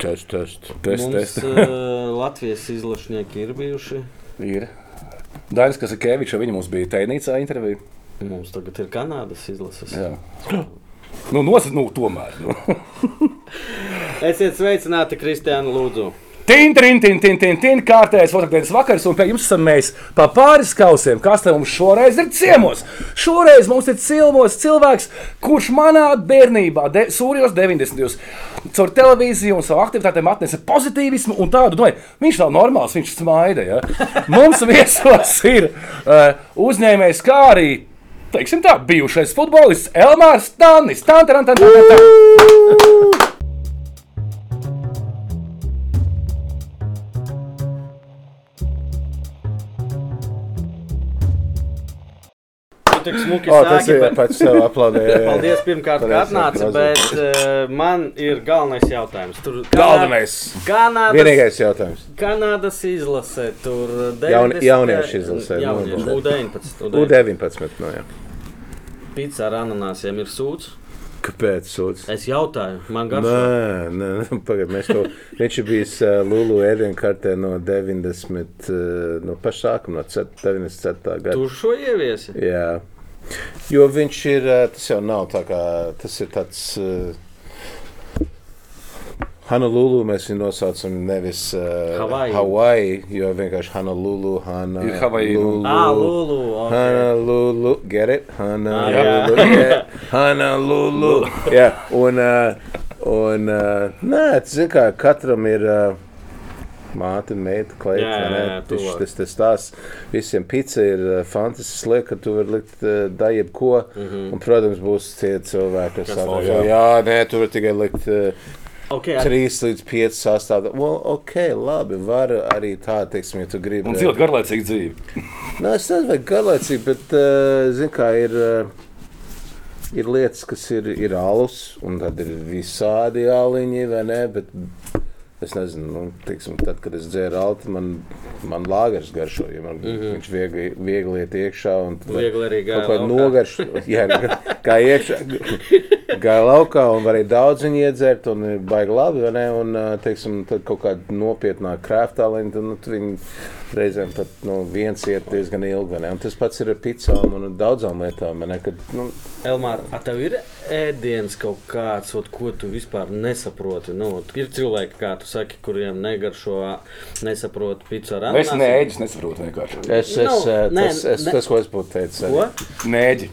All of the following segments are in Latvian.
Test, test. Test, Mums test. Latvijas izlašnieki ir bijuši. Ir. Dainis Kasakevičs, viņa mums bija tēnīcā intervija. Mums tagad ir Kanādas izlases. Jā. Nu, nos, nu, tomēr. Nu. Esiet sveicināti, Kristiāna Lūdzu. Tin, tin, tin, tin, tin, tin, kārtējais fotogrāfijas vakars, un pie jums esam mēs pa pāris kausiem. Kas te mums šoreiz ir ciemos? Šoreiz mums ir cilmos cilvēks, kurš manā bērnībā, de, sūrijos 90. gados, caur televīziju un savu aktivitātēm atnesa pozitīvismu un tādu, nu, viņš nav normāls, viņš smaida. Ja? Mums viesos ir uh, uzņēmējs, kā arī, teiksim tā, bijušais futbolists Elmārs Tannis. Tan, tan, tan, tan, tan, Tu tik smuki O, tas sāki, bet- pats sev aplaudē. Paldies, pirmkārt, ka atnāci, bet uh, man ir galvenais jautājums. Tur Galvenais. Kanādas, Vienīgais jautājums. Kanādas izlase, tur Jaun- 90. jauniešu izlasē, Jauniešu, nu. U19. U19. No, jā. Pizza ar ananāsiem ir sūds. Kāpēc? Sūds? Es jautāju, man garšo. Nē, nē, nē pagaid, mēs to, viņš ir bijis uh, Lulu ēdienu kartē no 90, uh, no paša sākuma, no cet- 97. gada. Tu šo ieviesi? Jā, jo viņš ir, tas jau nav tā kā, tas ir tāds, uh, Honolulu mēs viņu nosaucam nevis uh, Havaji. Hawaii, jo vienkārši Honolulu, Hana, Ir Havaji, nu. Ā, Lulu. Okay. Honolulu, get it? Honolulu, Ah, yeah. Honolulu. Jā, un, uh, un uh, nē, zin kā, katram ir uh, māte, meita, jā, Tas, tas, tas tās, visiem pizza ir uh, fantastisks liek, ka tu vari likt uh, da jebko, mm -hmm. un, protams, būs tie cilvēki, kas saka, jā. jā, nē, tu vari tikai likt uh, Okay, ar- 3 līdz 5 sastāvdaļas. Well, ok, labi, var arī tā, teiksim, ja tu gribi. Un dzīvot garlaicīgu dzīvi. Nu, es nezinu, vai garlaicīgi, bet, uh, zinu, kā ir. Uh, Ir lietas, kas ir, ir alus, un tad ir visādi aliņi, vai ne? Bet es nezinu, nu, tiksim, tad, kad es dzēru alti, man, man lāgars garšo, jo man, mm -hmm. viņš viegli, viegli iet iekšā. un Viegli arī gāja kā laukā. nogarš, jā, kā iekšā. Gāja laukā un varēja daudz viņu iedzert, un baigi labi, vai ne? Un, teiksim, tad kaut kāda nopietnāka krāptāliņa, tad nu, viņi reizēm pat nu, viens iet diezgan ilgi, vai ne? Un tas pats ir ar pizzām un daudzām lietām, vai ne? Kad, nu, Elmār, a tev ir ēdiens kaut kāds, ot, ko tu vispār nesaproti? Nu, ir cilvēki, kā tu saki, kuriem negaršo, nesaprot pizzu ar Es ananāsiem. nēģis nesaprotu vienkārši. es, es, Nu, ā, nē, tas, es, ne- tas, ko es būtu teicis. Nēģi.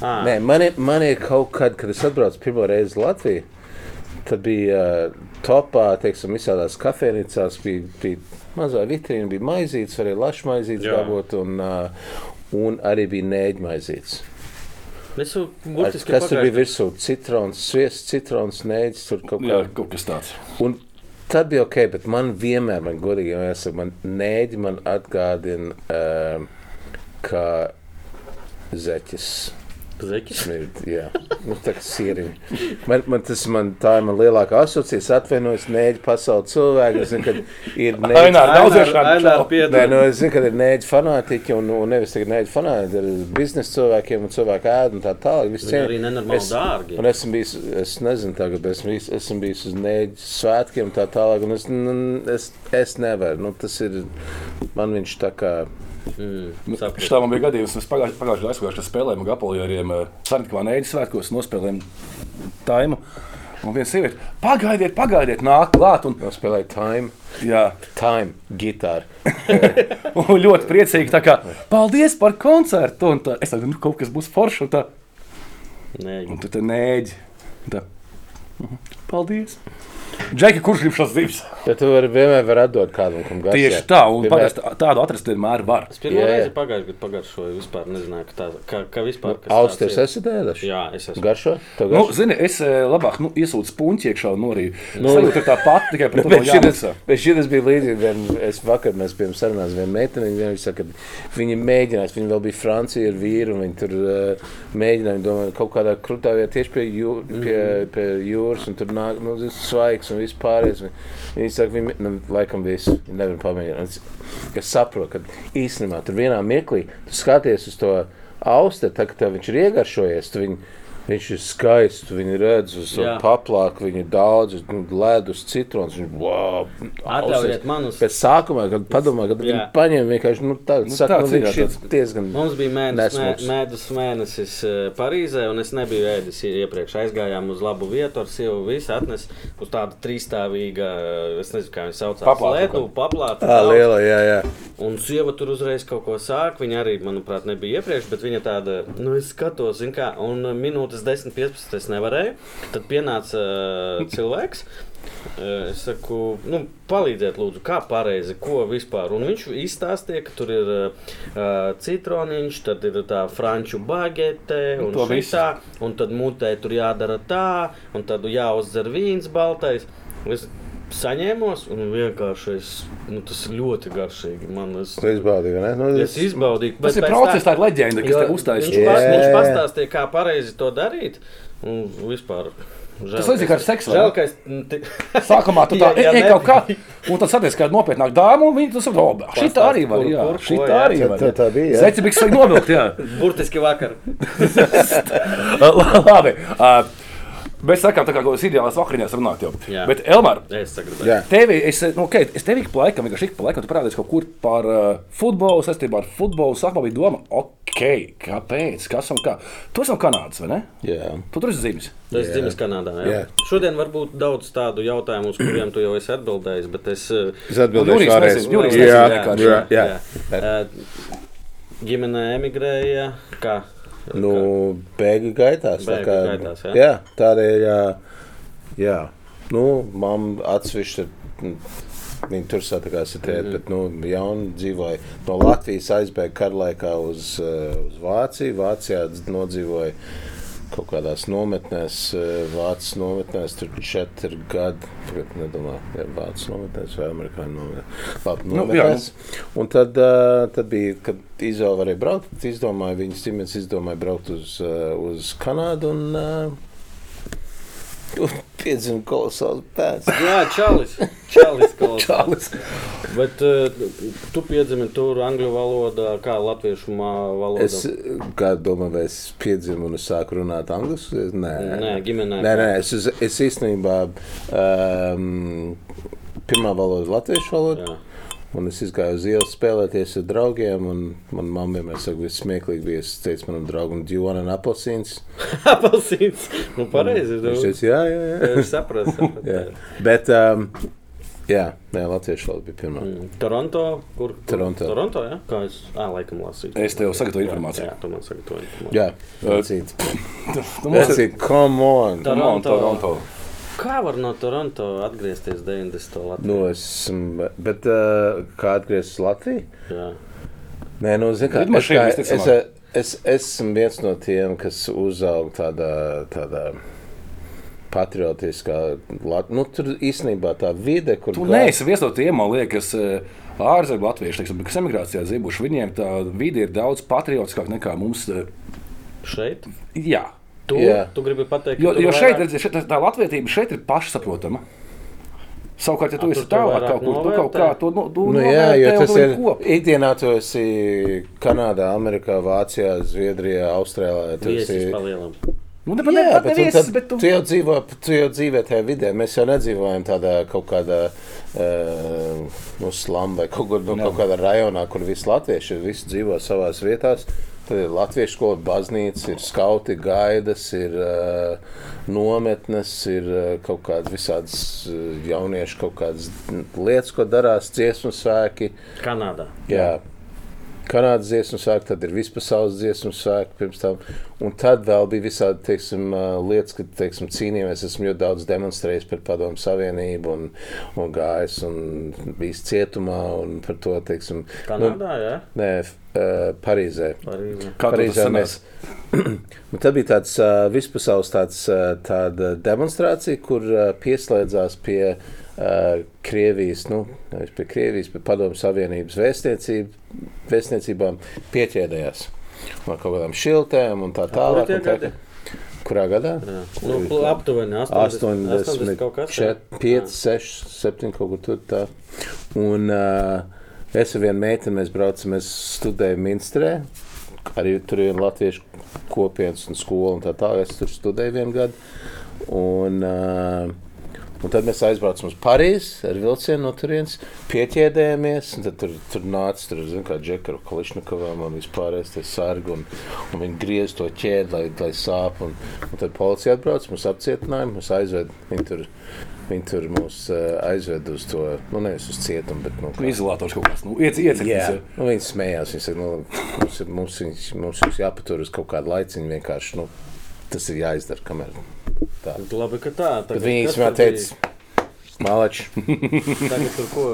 À, Nē, man ir, man ir kaut kad, kad es atbraucu pirmo reizi Latviju, tad bija uh, topā, teiksim, visādās kafejnīcās, bija, bija mazā vitrīna, bija maizītes, varēja lašu maizītes Jā. dabūt, un, un arī bija nēģi maizītes. Es jau burtiski Kas tur bija virsū? Citrons, sviests, citrons, nēģis, tur kaut Jā, kaut kas tāds. Un tad bija ok, bet man vienmēr, man godīgi jāsaka, man nēģi man atgādina, uh, kā zeķis. Zeķis? Smird, jā, nu, tā kā sīriņa. Man, man, tas man, tā ir man lielākā asociācija. Atvainojos, nēģi pasauli cilvēki. Es zinu, ka ir nēģi. Nu, es zinu, ka ir nēģi fanātiķi un, un nevis tikai nēģi fanātiķi. Ir biznesa cilvēkiem un cilvēku ēdu un tā tālāk. Viņi cien- arī nenormāli es- dārgi. Un esmu bijis, es nezinu, tagad, bet esmu bijis, esmu bijis uz nēģi svētkiem un tā tālāk. Un es, nu, es, es nevaru. Nu, tas ir, man viņš tā kā. Mm, Nu. Šitā man bija gadījums, mēs pagājušajā pagājušajā gadā aizgājuši, kad spēlējām ar Apolijiem Sanktpētā nēģis svētkos, nospēlējām taimu. Un viens sieviete, pagaidiet, pagaidiet, nāk klāt. Un, Nospēlēju time, jā, time, gitāru. un ļoti priecīgi, tā kā, paldies par koncertu. Un tā, es domāju, nu, kaut kas būs foršs. Un, tā, Nē, un tu te nēģi. Tā. Mhm. Paldies! Džeki, kurš grib šos divus? Bet tu vari vienmēr var atdot kādam, kam garšo. Tieši tā, un Vienmēr- parasti tādu atrast vienmēr var. Es pirmo Jā, jā. reizi pagājušajā gadā pagaršoju. Vispār nezināju, ka tā ka, ka vispār. tāds ir. esat ēduši? Jā, es esmu. Garšo? Nu, garšo? zini, es eh, labāk nu, iesūdzu puņķi iekšā un norīju. Nu, Sajūta tā pati, tikai par to Bet šitas, jāmaksā. bet šitas bija līdzīgi. Vien, es vakar mēs bijām sarunās viena meitene. Viņa saka, ka viņi mēģinās, viņi vēl bija Francija ar vīru. un Viņi tur uh, mēģināja, domāju, kaut kādā krutā vietā tieši pie, jū, pie, pie jūras. Un tur nāk nu, zini, svaigs un viss pārējais. Viņi, saka, viņi nu, laikam visu. Nevar pamēģināt. Es, saprotu, ka īstenībā tur vienā mirklī tu skaties uz to austeru, tā kā viņš ir iegaršojies. tu Viņu, Viņš ir skaists, viņi redz uz paplāku, viņi ir daudz, nu, ledus, citrons. Viņš wow, Atļaujiet man uz. Pēc sākumā, kad padomā, kad viņi paņem vienkārši nu, tādu Nu, tāds nu, ir, viņš ir diezgan. Mums bija mēnesis, mē, mēdus mēnesis eh, Parīzē, un es nebiju ēdis iepriekš. Aizgājām uz labu vietu ar sievu. Visi atnes uz tādu trīsstāvīgu, eh, es nezinu, kā viņi sauc, Paplātu paplātu. Tā liela, jā, jā. Un sieva tur uzreiz kaut ko sāk. Viņa arī, manuprāt, nebija iepriekš, bet viņa tāda, nu, es skatos, zin kā, un minūtes 10, 15 es nevarēju. Tad pienāca uh, cilvēks. Uh, Es saku, nu, palīdziet, lūdzu, kā pareizi, ko vispār. Un viņš izstāstīja, ka tur ir uh, citroniņš, tad ir tā franču bagete, Nu, un, visu. šitā, un tad mutē tur jādara tā, un tad jāuzdzer vīns baltais. Es saņēmos, un vienkārši es, nu, tas ir ļoti garšīgi. Man, es, Tu izbaudīji, vai ne? Nu, Es izbaudīju, Tas ir process, tā- ir leģenda, kas Jo te uzstājas. Viņš, pas, viņš pastāstīja, kā pareizi to darīt. Un vispār. Žēl, Tas līdzīgi ka kā ar es- seksu, Žēl, ne? ka es. Sākumā tu tā Ja- ja ej kaut kā, un tad saties, kāda nopietnāka dāma, un viņi tu saprot, oh, šī tā arī var, jā, kur- šī ko, tā jā. arī var. tā- tā bija, jā. Zeci bija slīgi novilkt, jā. Burtiski vakar. Labi. Uh, Mēs sakām, tā kā kaut kādas ideālas vakariņās runāt jau. Jā. Bet, Elmar, Es. Jā. Tevi, es, nu, okay, es tev ik pa laikam, vienkārši ik pa laikam, tu parādīsi kaut kur par uh, futbolu, saistībā ar futbolu. Sākumā bija doma, ok, kāpēc, kas un kā. Tu esi no Kanādas, vai ne? Jā. Tu tur esi dzimis. Esi dzimis Kanādā. Jā. Jā. Šodien varbūt daudz tādu jautājumu, uz kuriem tu jau esi atbildējis, bet es. eh, Es atbildēšu Jurijs vēlreiz. nezina, Jurijs Jā, nezina vienkārši. jā, jā. Ģimene emigrēja. Kā? Nu, bēgļu gaitās. tā Bēgļu kā- gaitās, jā. jā, tādēļ, jā. Nu, mamma atsevišķi. mm, Viņi tur satikās ar Mhm. tēti, bet nu, jauni dzīvoja. No Latvijas aizbēga karlaikā uz, eh, uz Vāciju. Vācijā dz- nodzīvoja kaut kādās nometnēs, eh, Vācijas nometnēs. Tur četri gadi. Tagad nedomāju, ja Vācijas nometnēs vai Amerikāņu nometnēs. Labi, Nu, jā, nometnēs. Un tad, uh, tad bija, kad Izola varēja braukt, tad izdomāja, viņas ģimenes izdomāja braukt uz, uh, uz Kanādu un piedzima kolosāls pēc. Jā, Čalis. Čalis. Čālis. Bet uh, tu piedzimi tur angļu valodā, kā latviešu valodā. Es kā domāju, vai es piedzimu un es sāku runāt angliski? Nē, Nē, ģimenē. Nē, nē, es, uz- es īstenībā um, pirmā valoda latviešu valoda. Jā. Un es gāju uz ielas spēlēties ar draugiem. Manā mamā vienmēr saka, ka smieklīgi bija. Es teicu manam draugam, do you want an apelsīns? Apelsīns. Nu, pareizi. Viņš teica, jā, jā, jā. es sapratu. sapratu. jā. Bet, um, jā, nē, latviešu valoda bija pirmā. Mm. Toronto, kur? kur? Toronto. Toronto, jā? Kā es, ā, laikam lasīju. Es tev sagatavoju informāciju. Jā, tu man sagatavoji informāciju. Jā, vecīt. Nu, mums ir Vecīt, come on! Toronto. Toronto. Kā var no Toronto atgriezties 90. Latvijā? Nu, esmu, bet uh, kā atgriezties Latvijā? Jā. Nē, nu, zini, kā, es, kā, es, visticamāk. es, es esmu viens no tiem, kas uzauga tādā, tādā patriotiskā, Lat- nu, tur īstenībā tā vide, kur Tu neesi viens no tiem, man liekas, eh, ārzemju latviešu, teiksim, kas emigrācijā dzīvojuši. Viņiem tā vide ir daudz patriotiskāka nekā mums. eh, Šeit? Jā, Tu, Jā. tu gribi pateikt, jo, jo šeit, vairāk- redzi, šeit tā latvietība šeit ir pašsaprotama. Savukārt, ja tu A, esi to tālāk kaut kur, tu kaut kā to nu, tu Nu, jā, jo tas ir kopā. ikdienā. Tu esi Kanādā, Amerikā, Vācijā, Zviedrijā, Austrālijā. Tu Viesis esi, palielam. Nu, ne, ne, Jā, pat bet tad, bet tu... tu jau dzīvo, tu jau dzīvo tajā vidē. Mēs jau nedzīvojam tādā kaut kādā uh, nu, slāmā vai kaut, kur, nu, kaut kādā rajonā, kur visi latvieši. Visi dzīvo savā vietā. Tad ir latviešu skola, baznīca, ir skauti, gaidas, ir uh, nometnes, ir uh, kaut kādas visādas uh, jauniešu kaut kādas lietas, ko darās, dziesmu svēki. Kanādā. Jā. Kanādas dziesmu svēki, tad ir vispasaules dziesmu svēki pirms tam. Un tad vēl bija visādi teiksim, lietas, kad teiksim, cīnījāmies. Esmu ļoti daudz demonstrējis par Padomu Savienību un, un gājis un bijis cietumā un par to, teiksim, Kanādā, jā. nē, Parīzē. Parīzē. Parīzē sanāca? mēs. Tad bija tāds uh, vispasaules tāds, uh, tāda demonstrācija, kur uh, pieslēdzās pie uh, Krievijas, nu, nevis pie Krievijas, bet Padomu Savienības vēstniecībām pieķēdējās. Ar kaut kādām šiltēm un tā tālāk. un tā-? Kurā gadā? Jā. Nu, aptuveni 80, 80 kaut kas. jā. 5, 6, 7 kaut kur tur tā. Un uh, es ar vienu meiteni mēs braucam, mēs studējam Minstrē. Arī tur ir latviešu kopienas un skola un tā tālāk. Es tur studēju vienu gadu. Un, uh, Un tad mēs aizbraucām uz Parīzi ar vilcienu no turienes, pieķēdējāmies. Tad tur, tur nāca tur, zin, kā Džekaru Kališņikovam un vispārējais tie sargi. Un, un viņi griez to ķēdi, lai, lai sāp. Un, un tad policija atbrauc, mums apcietināja, mums aizved. Viņi tur, viņi tur mūs uh, aizved uz to, nu nevis uz cietumu, bet nu, kā- Izolātors kaut kāds. Nu, iec, iec, Jā, nu, viņi smējās. Viņi saka, nu, mums, ir, mums, viņus- mums jūs jāpatur uz kaut kādu laiciņu. Vienkārši nu, tas ir jāizdara. Kamēr. Tā. Labi, ka tā. Viņi īstenībā tad bija? Malači. Tagad tur ko,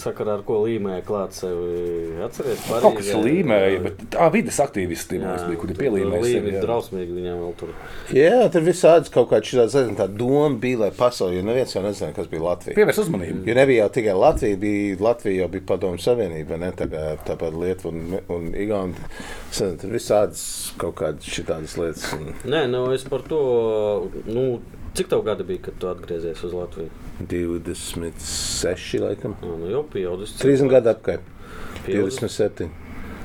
sakarā ar ko līmēja klāt sevi. Atceries, Kaut kas Parīzē, līmēja, bet tā vidas aktīvisti Jā, bija, kuri pielīmēja sevi. jā. drausmīgi viņam vēl tur. Jā, tur visādas kaut kādas šādas lietas. Tā doma bija, lai pasaulē, jo neviens jau nezināja, kas bija Latvija. Pievērs uzmanību. Jo nebija jau tikai Latvija, bija Latvija jau bija Padomju Savienība, ne tā kā tāpat Lietuva un, un nezinu, Tur visādas kaut kādas šitādas lietas. Un Nē, nu es par to. Nu, cik tev gadi bija, kad tu atgriezies uz Latviju? 26, laikam. Jā, nu jau pieaudzis. 30 gadu apkārt. Pieaudzis, 27.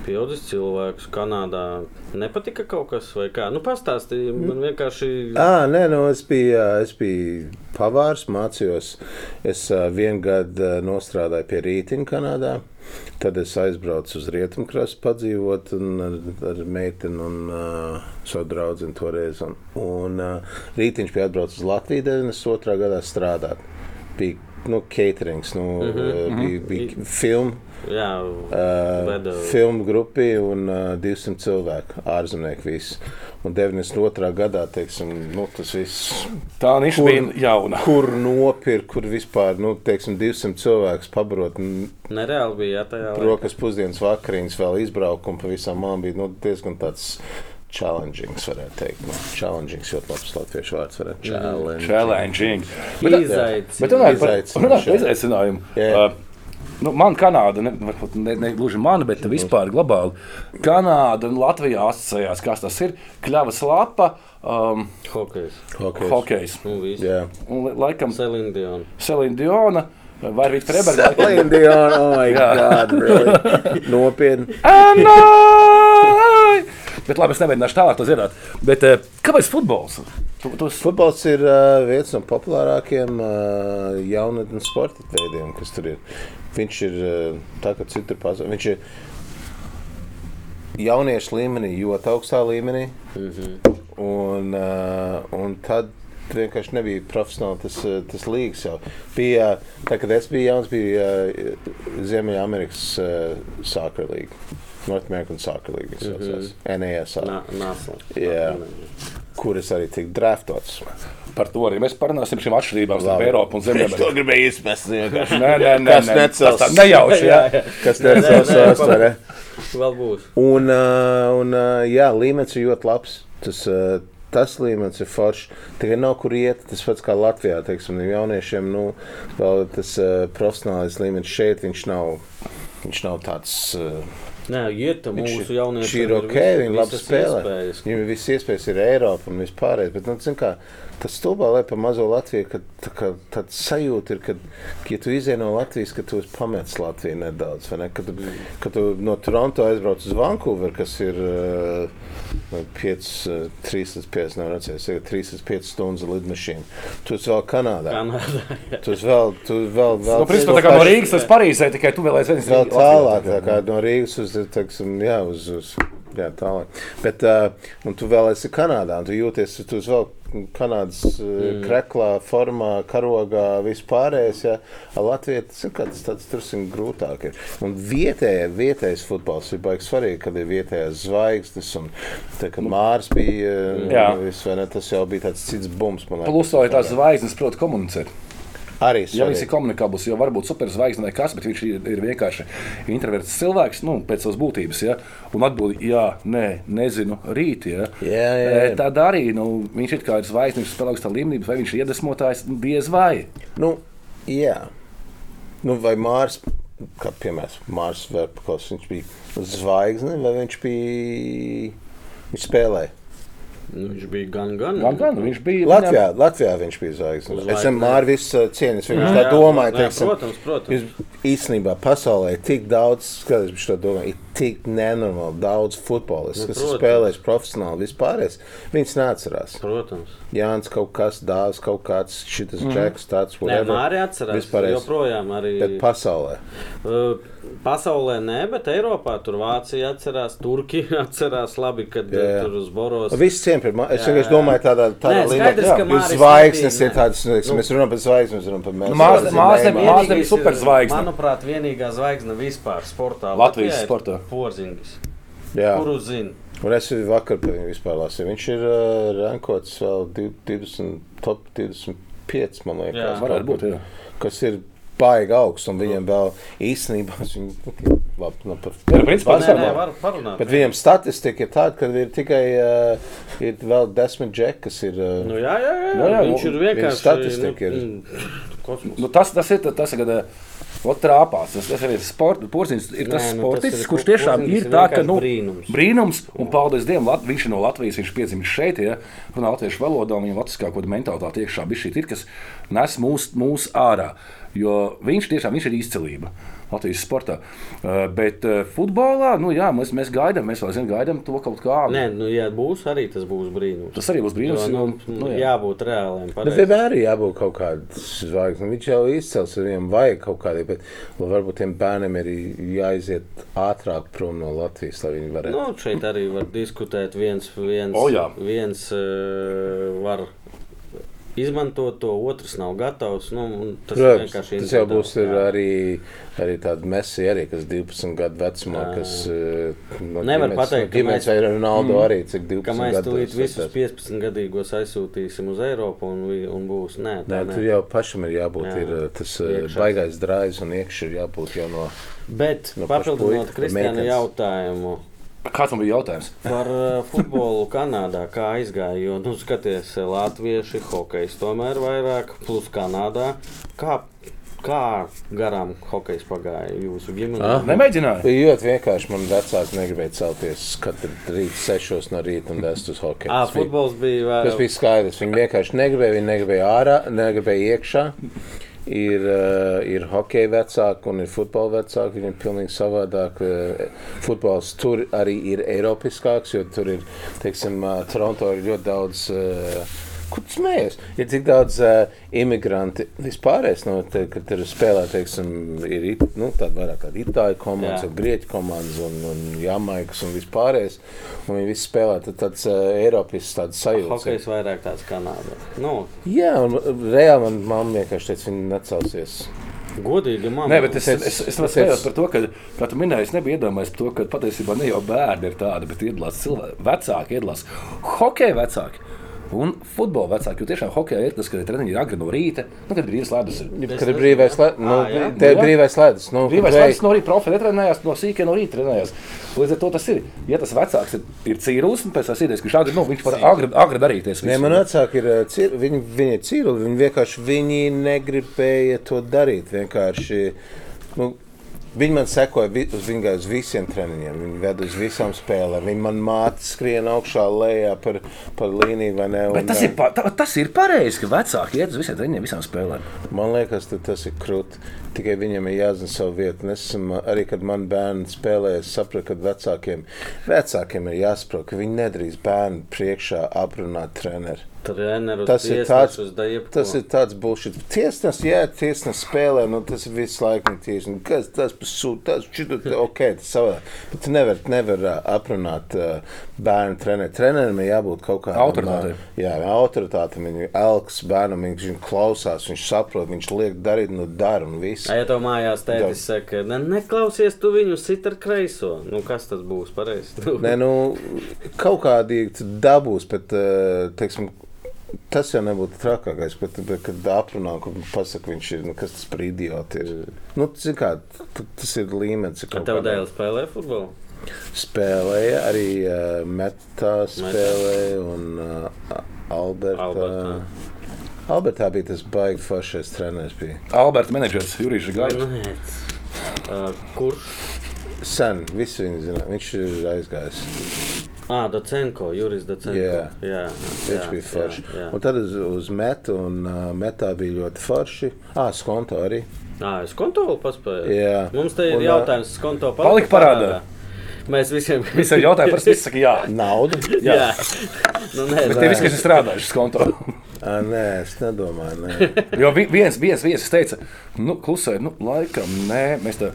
pieaudzis cilvēks Kanādā. Nepatika kaut kas vai kā? Nu, pastāstīji. Man vienkārši. Ah, nē, nu, es biju, es biju pavārs, mācījos. Es vienu gadu ā, nostrādāju pie rītiņa Kanādā. Tad es aizbraucu uz Rietumkrastu, padzīvot ar, ar meiteni un uh, savu draugu toreiz. Un, un uh, rītiņš bija atbraucis uz Latviju 92. gadā strādāt. Bija nu, caterings, nu, mm -hmm. bija, bija filma. Jā, Uh, Veda- filmu grupi un uh, 200 cilvēku, ārzemnieki visi. Un 92. gadā teiksim, nu, tas viss, Tā Kur- bija jauna. kur nopirkt, kur vispār nu, teiksim, 200 cilvēku pabarot. nereāli bija jā, tajā. Rokas pusdienas vakariņas, vēl izbraukumu pa visām malām bija nu, diezgan tāds. Challengings, varētu teikt. Nu, challengings, ļoti labs latviešu vārds. Challenging. Challenging. Izaicinājums. Bet runājot par runājot par jā. izaicinājumu. Jā. Uh, Nu, man Kanāda, ne, varbūt ne, ne gluži mana, bet vispār globāli. Kanāda un Latvija asociējās, kas tas ir. Kļavas lapa, um, Hokejs. Hokejs. hokejs. Nu, viss. Jā. Un, laikam, Celine Dion. Selīna Diona vai Freberga. Celine Dion, oh my Jā. God, really? Nopietni. Bet labi, es nemēģināšu tālāk to zināt. Bet uh, kāpēc futbols? Tu, tu, Futbols ir uh, viens no populārākajiem uh, jaunatnes sporta veidiem, kas tur ir. Viņš ir uh, tā, ka citur pasaulē. Viņš ir jauniešu līmenī, ļoti augstā līmenī. Un, uh, un tad vienkārši nebija profesionāli tas, tas līgas. Jau. Bija, tā, kad es biju jauns, bija uh, Ziemeļamerikas uh, soccer līga. North American Soccer League, kas saucās NASL, Nā, Nāsla. Jā. kur es arī tiku draftots. par to arī mēs parunāsim šīm atšķirībām starp. Eiropu un Es to gribēju vienkārši. Nē, nē, nē, Kas necels? Nejauši. Jā. Kas sastāvē? Vēl būs. Un, uh, un uh, jā, līmenis ir ļoti labs. Tas, uh, tas līmenis ir foršs. Tikai nav kur iet. Tas pats kā Latvijā, teiksim, jauniešiem. Nu, vēl tas uh, profesionālais līmenis šeit viņš nav. Viņš nav tāds. Uh, Nē, tam Viņš mūsu ir- jauniešiem. viņš ir ir ok, viņi labi spēlē. Viņam ir viss iespējas, ir Eiropa un vispārējais. Bet, nu, zin kā, tas stulbā lieta par mazo Latviju, ka tā kā tāds sajūta ir, ka, ka ja tu izej no Latvijas, ka tu esi pametis Latviju nedaudz. vai Ne? Kad, tu, kad tu no Toronto aizbrauc uz Vancouver, kas ir uh, 5, uh, 3 līdz 5, nav redzējis, 3 līdz 5 stundas ar lidmašīnu. Tu esi vēl Kanādā. Kanādā. jā. Tu esi vēl, tu vēl, vēl, Nu, principā, tā kā no Rīgas līdz Parīzē, tikai tu vēl aizvien Vēl tālāk, tā kā no Rīgas uz, teiksim, jā, uz, uz jā, tālāk. Bet, uh, un tu vēl esi Kanādā, un tu jūties, tu esi vēl Kanādas mm. kreklā, formā, karogā, vispārējais. Ja? Ar Latviju tas ir kāds tāds drusku grūtāk. Ir. Un vietējais, vietējais futbols ir baigi svarīgi, kad ir vietējais zvaigznes. Un, tā, kad Mārs bija, Jā. vis, vai ne, tas jau bija tāds cits bums. Plus, vai tās zvaigznes prot komunicēt. Arī Ja viņš ir svarīgi. komunikabls, jau varbūt superzvaigznes vai kas, bet viņš ir, ir vienkārši introverts cilvēks, nu, pēc savas būtības. Ja? Un atbild, jā, nē, nezinu, rīt. Ja? Jā, jā, jā. E, Tad arī nu, viņš ir kā ir zvaigznes, spēlē augstā līmenī, vai viņš ir iedvesmotājs, nu, diez vai. Nu, jā, nu, vai Mārcis, kā piemēram, Mārcis Verpakos, viņš bija zvaigzne, vai viņš bija, viņš spēlēja. Viņš bija gan, gan. Gan, gan viņš bija Latvijā, Latvijā viņš bija zvaigznes. Es Latvijas. ar visu cieņas. Viņš Jā, tā domāja, jā, teiksim, protams, protams. Īstenībā pasaulē ir tik daudz, skaties, viņš to domā, ir tik nenormāli daudz futbolistu, Nu, kas ir protams. spēlējis profesionāli vispārējais. Viņus neatcerās. Protams. Jānis kaut kas, dāvs kaut kāds, šis Mhm. džeks, tāds, Nē, whatever. Mārija atcerās. Vispārējais. Joprojām arī. Bet pasaulē. Uh, Pasaulē nē, bet Eiropā tur Vācija atcerās, Turkija atcerās labi, kad Jā, jā. tur uz Boros. Viss cien pret mani. Es vienkārši domāju, tādā, tādā Nē, skaidrs, ka Jūs zvaigznes ir tādas, nu, teiksim, mēs runājam par zvaigznēm, runājam par mēs. Nu, māsa- māsa- Neimā. māsa- Vienīgais ir, superzvaigzne. Manuprāt, vienīgā zvaigzne vispār sportā. Latvijas sportā. Porzingis. Jā. Kuru zina? Un es arī vakar par viņu vispār lasīju. Viņš ir uh, rankots vēl div- 20, top 25, man liekas. Jā. Varētu būt, jā. Kas ir baigi augsts, un viņiem vēl īstenībā viņi labi, nu, par, Jā, principā Nē, tas nē, ir. var parunāt. Bet viņiem statistika ir tāda, ka ir tikai uh, ir vēl desmit džeki, kas ir. Uh, Nu, jā, jā, jā, Jā, jā, viņš nu, ir vienkārši. statistika ir. mm, Kosmos. Nu, tas, tas ir tas, kad ot, trāpās. Tas, tas arī ir sports. Porziņš ir tas Nē, nu, tas sportists, ir- kurš tiešām ir ir tā, ka nu, brīnums. brīnums. Un paldies Dievam, Lat, viņš ir no Latvijas, viņš piedzimis šeit, ja runā latviešu valodā, un viņam latviskā kaut kāda mentalitāte iekšā bija šī, ir, kas nes mūs, mūs ārā. Jo viņš tiešām viņš ir izcilība Latvijas sportā. Uh, bet uh, futbolā, nu jā, mēs, mēs gaidām, mēs vēl zinām, gaidām to kaut kādu. Nē, nu, ja būs arī tas būs brīnums. Tas arī būs brīnums. Jo, nu, nu, nu, jā. jābūt reāliem. Bet pareizi. vienmēr ir jābūt kaut kādam zvaigznim. Viņš jau izcels, viņam vajag kaut kādai, bet varbūt tiem bērniem ir jāiziet ātrāk prom no Latvijas, lai viņi varētu. Nu, šeit arī var diskutēt. Viens, viens, O, jā. viens uh, var izmantot to, otrs nav gatavs. Nu, tas Protams, tas jau būs jā. arī, arī tāda mesija, arī, kas 12 gadu vecumā, Jā. kas uh, no Nevar ģimenes- pateikt, no ka ģimenes mēs- vai Ronaldo arī, cik 12 Ka mēs gadu tūlīt visus vecais. 15 gadīgos aizsūtīsim uz Eiropu un, un būs. Nē, Nē, nē. tur jau pašam ir jābūt Jā. ir, uh, tas uh, Iekšā. baigais drāzis un iekšā ir jābūt jau no. Bet No papildinot Kristiāna jautājumu. Kāds bija jautājums? Par uh, futbolu Kanādā, kā aizgāja. Jo, nu, skaties, latvieši, hokejs tomēr vairāk, plus Kanādā. Kā, kā garām hokejs pagāja jūsu ģimenē? Ah. Nemēģināju. Bija ļoti vienkārši. Man vecāki negribēja celties katru rītu, 6 no rīta un dēst uz hokeju. Ah, futbols bija vēl. Tas bija skaidrs. Viņi vienkārši negribēja, viņi negribēja ārā, negribēja iekšā. Ir, uh, ir hokeja vecāki un ir futbola vecāki. Viņiem ir pilnīgi savādāk. Uh, futbols tur arī ir eiropiskāks, jo tur ir, teiksim, uh, Toronto ir ļoti daudz. Uh, Kur tas smējas? Ir tik daudz uh, imigranti vispārējais, no, te, kad tur spēlē, teiksim, ir it, nu, tāda vairāk tāda itāļu komandas, un grieķu komandas, un, un jamaikas un vispārējais. Un viņi visi spēlē tad tāds uh, eiropisks tāds sajūta. Hokejs vairāk tāds Kanādā. Nu, Jā, un reāli man mamma vienkārši teica, viņa necelsies. godīgi man. Nē, bet es, es, es, es Es- smējos par to, ka, kā tu minēji, es nebiju iedomājies par to, ka patiesībā ne jau bērni ir tādi, bet iedalās cilvēki, vecāki iedalās hokeja vecāki. Un futbola vecāki, jo tiešām hokeja ir tas, ka treniņi ir agri no rīta, nu, kad brīvs ledus ir. Kad ir brīvais ledus, nu, jā. te ir Jā. brīvais ledus. Nu, Brīvais vei- ledus no rīta profi netrenējās, no sīkiem no rīta trenējās. Līdz ar to tas ir. Ja tas vecāks ir, ir cīrus, un pēc tam idejas, ka agri, nu, viņš var agri, agri darīties. Nē, man vecāki ir cir, viņi, viņi ir cīruli. Viņi vienkārši viņi negribēja to darīt. Vienkārši, nu, Viņi man sekoja vi- uz, viņa uz visiem treniņiem. Viņi veda uz visām spēlēm. Viņi man māca skrien augšā, lejā par, par līniju ne. Un, tas ir, pa- tā, tas ir pareizi, ka vecāki iet uz visiem treniņiem, visām spēlēm. Man liekas, ka tas ir krūti. Tikai viņam ir jāzina savu vietu. Un Es esmu, arī kad man bērni spēlēja, es sapratu, ka vecākiem, vecākiem ir jāsaprot, ka viņi nedrīkst bērnu priekšā aprunāt treneru. Treneru, Tas ir tāds, tas tas ir tāds bullshit. Tiesnes, jā, tiesnes spēlē, nu tas ir visu laiku tiesnes. Kas tas par sūdu, tas šito, te- ok, tas savādāk. Bet tu nevar, nevar uh, aprunāt uh, bērnu treneru. Trenerim ir jābūt kaut kādam. Autoritātei. uh, Jā, autoritāte. Viņa elks bērnam, viņš viņu klausās, viņš saprot, viņš liek darīt, nu dara un viss. Ja tev mājās tētis saka, ne, neklausies tu viņu sit ar kreiso, nu kas tas būs pareizi? Nē, nu, kaut kādīgi dabūs, bet, uh, teiksim, tas jau nebūtu trakākais, bet, bet kad aprunā, kad pasaka, viņš ir, nu, kas tas par idioti ir. Nu, zin kā, tas ir līmenis. Ar tev dēļ spēlē futbolu? Spēlēja arī uh, Metā spēlēja un uh, Alberta. Albertā. Albertā bija tas baigi foršais treneris bija. Alberta menedžers Jurijs Gājs. Uh, kurš? Sen, visi viņu zina, viņš ir aizgājis. Ah, Dacenko, Juris Dacenko. Jā. jā, Viņš jā, bija forši. Jā, jā. Un tad uz, uz metu, un uh, metā bija ļoti forši. Ah, skonto arī. Ah, es konto vēl paspēju. Jā. Mums te ir Un, jautājums, kas konto Palika parādā. Mēs visiem Visi ir jautājumi, par spēku saka, jā. Naudu? Jā, jā. nu, nē, Bet tie visi, kas ir strādājuši uz konta. À, nē, es nedomāju. Nē. Jo vi- viens, viens viesis teica, nu, klusē, nu, laikam, nē, mēs tā.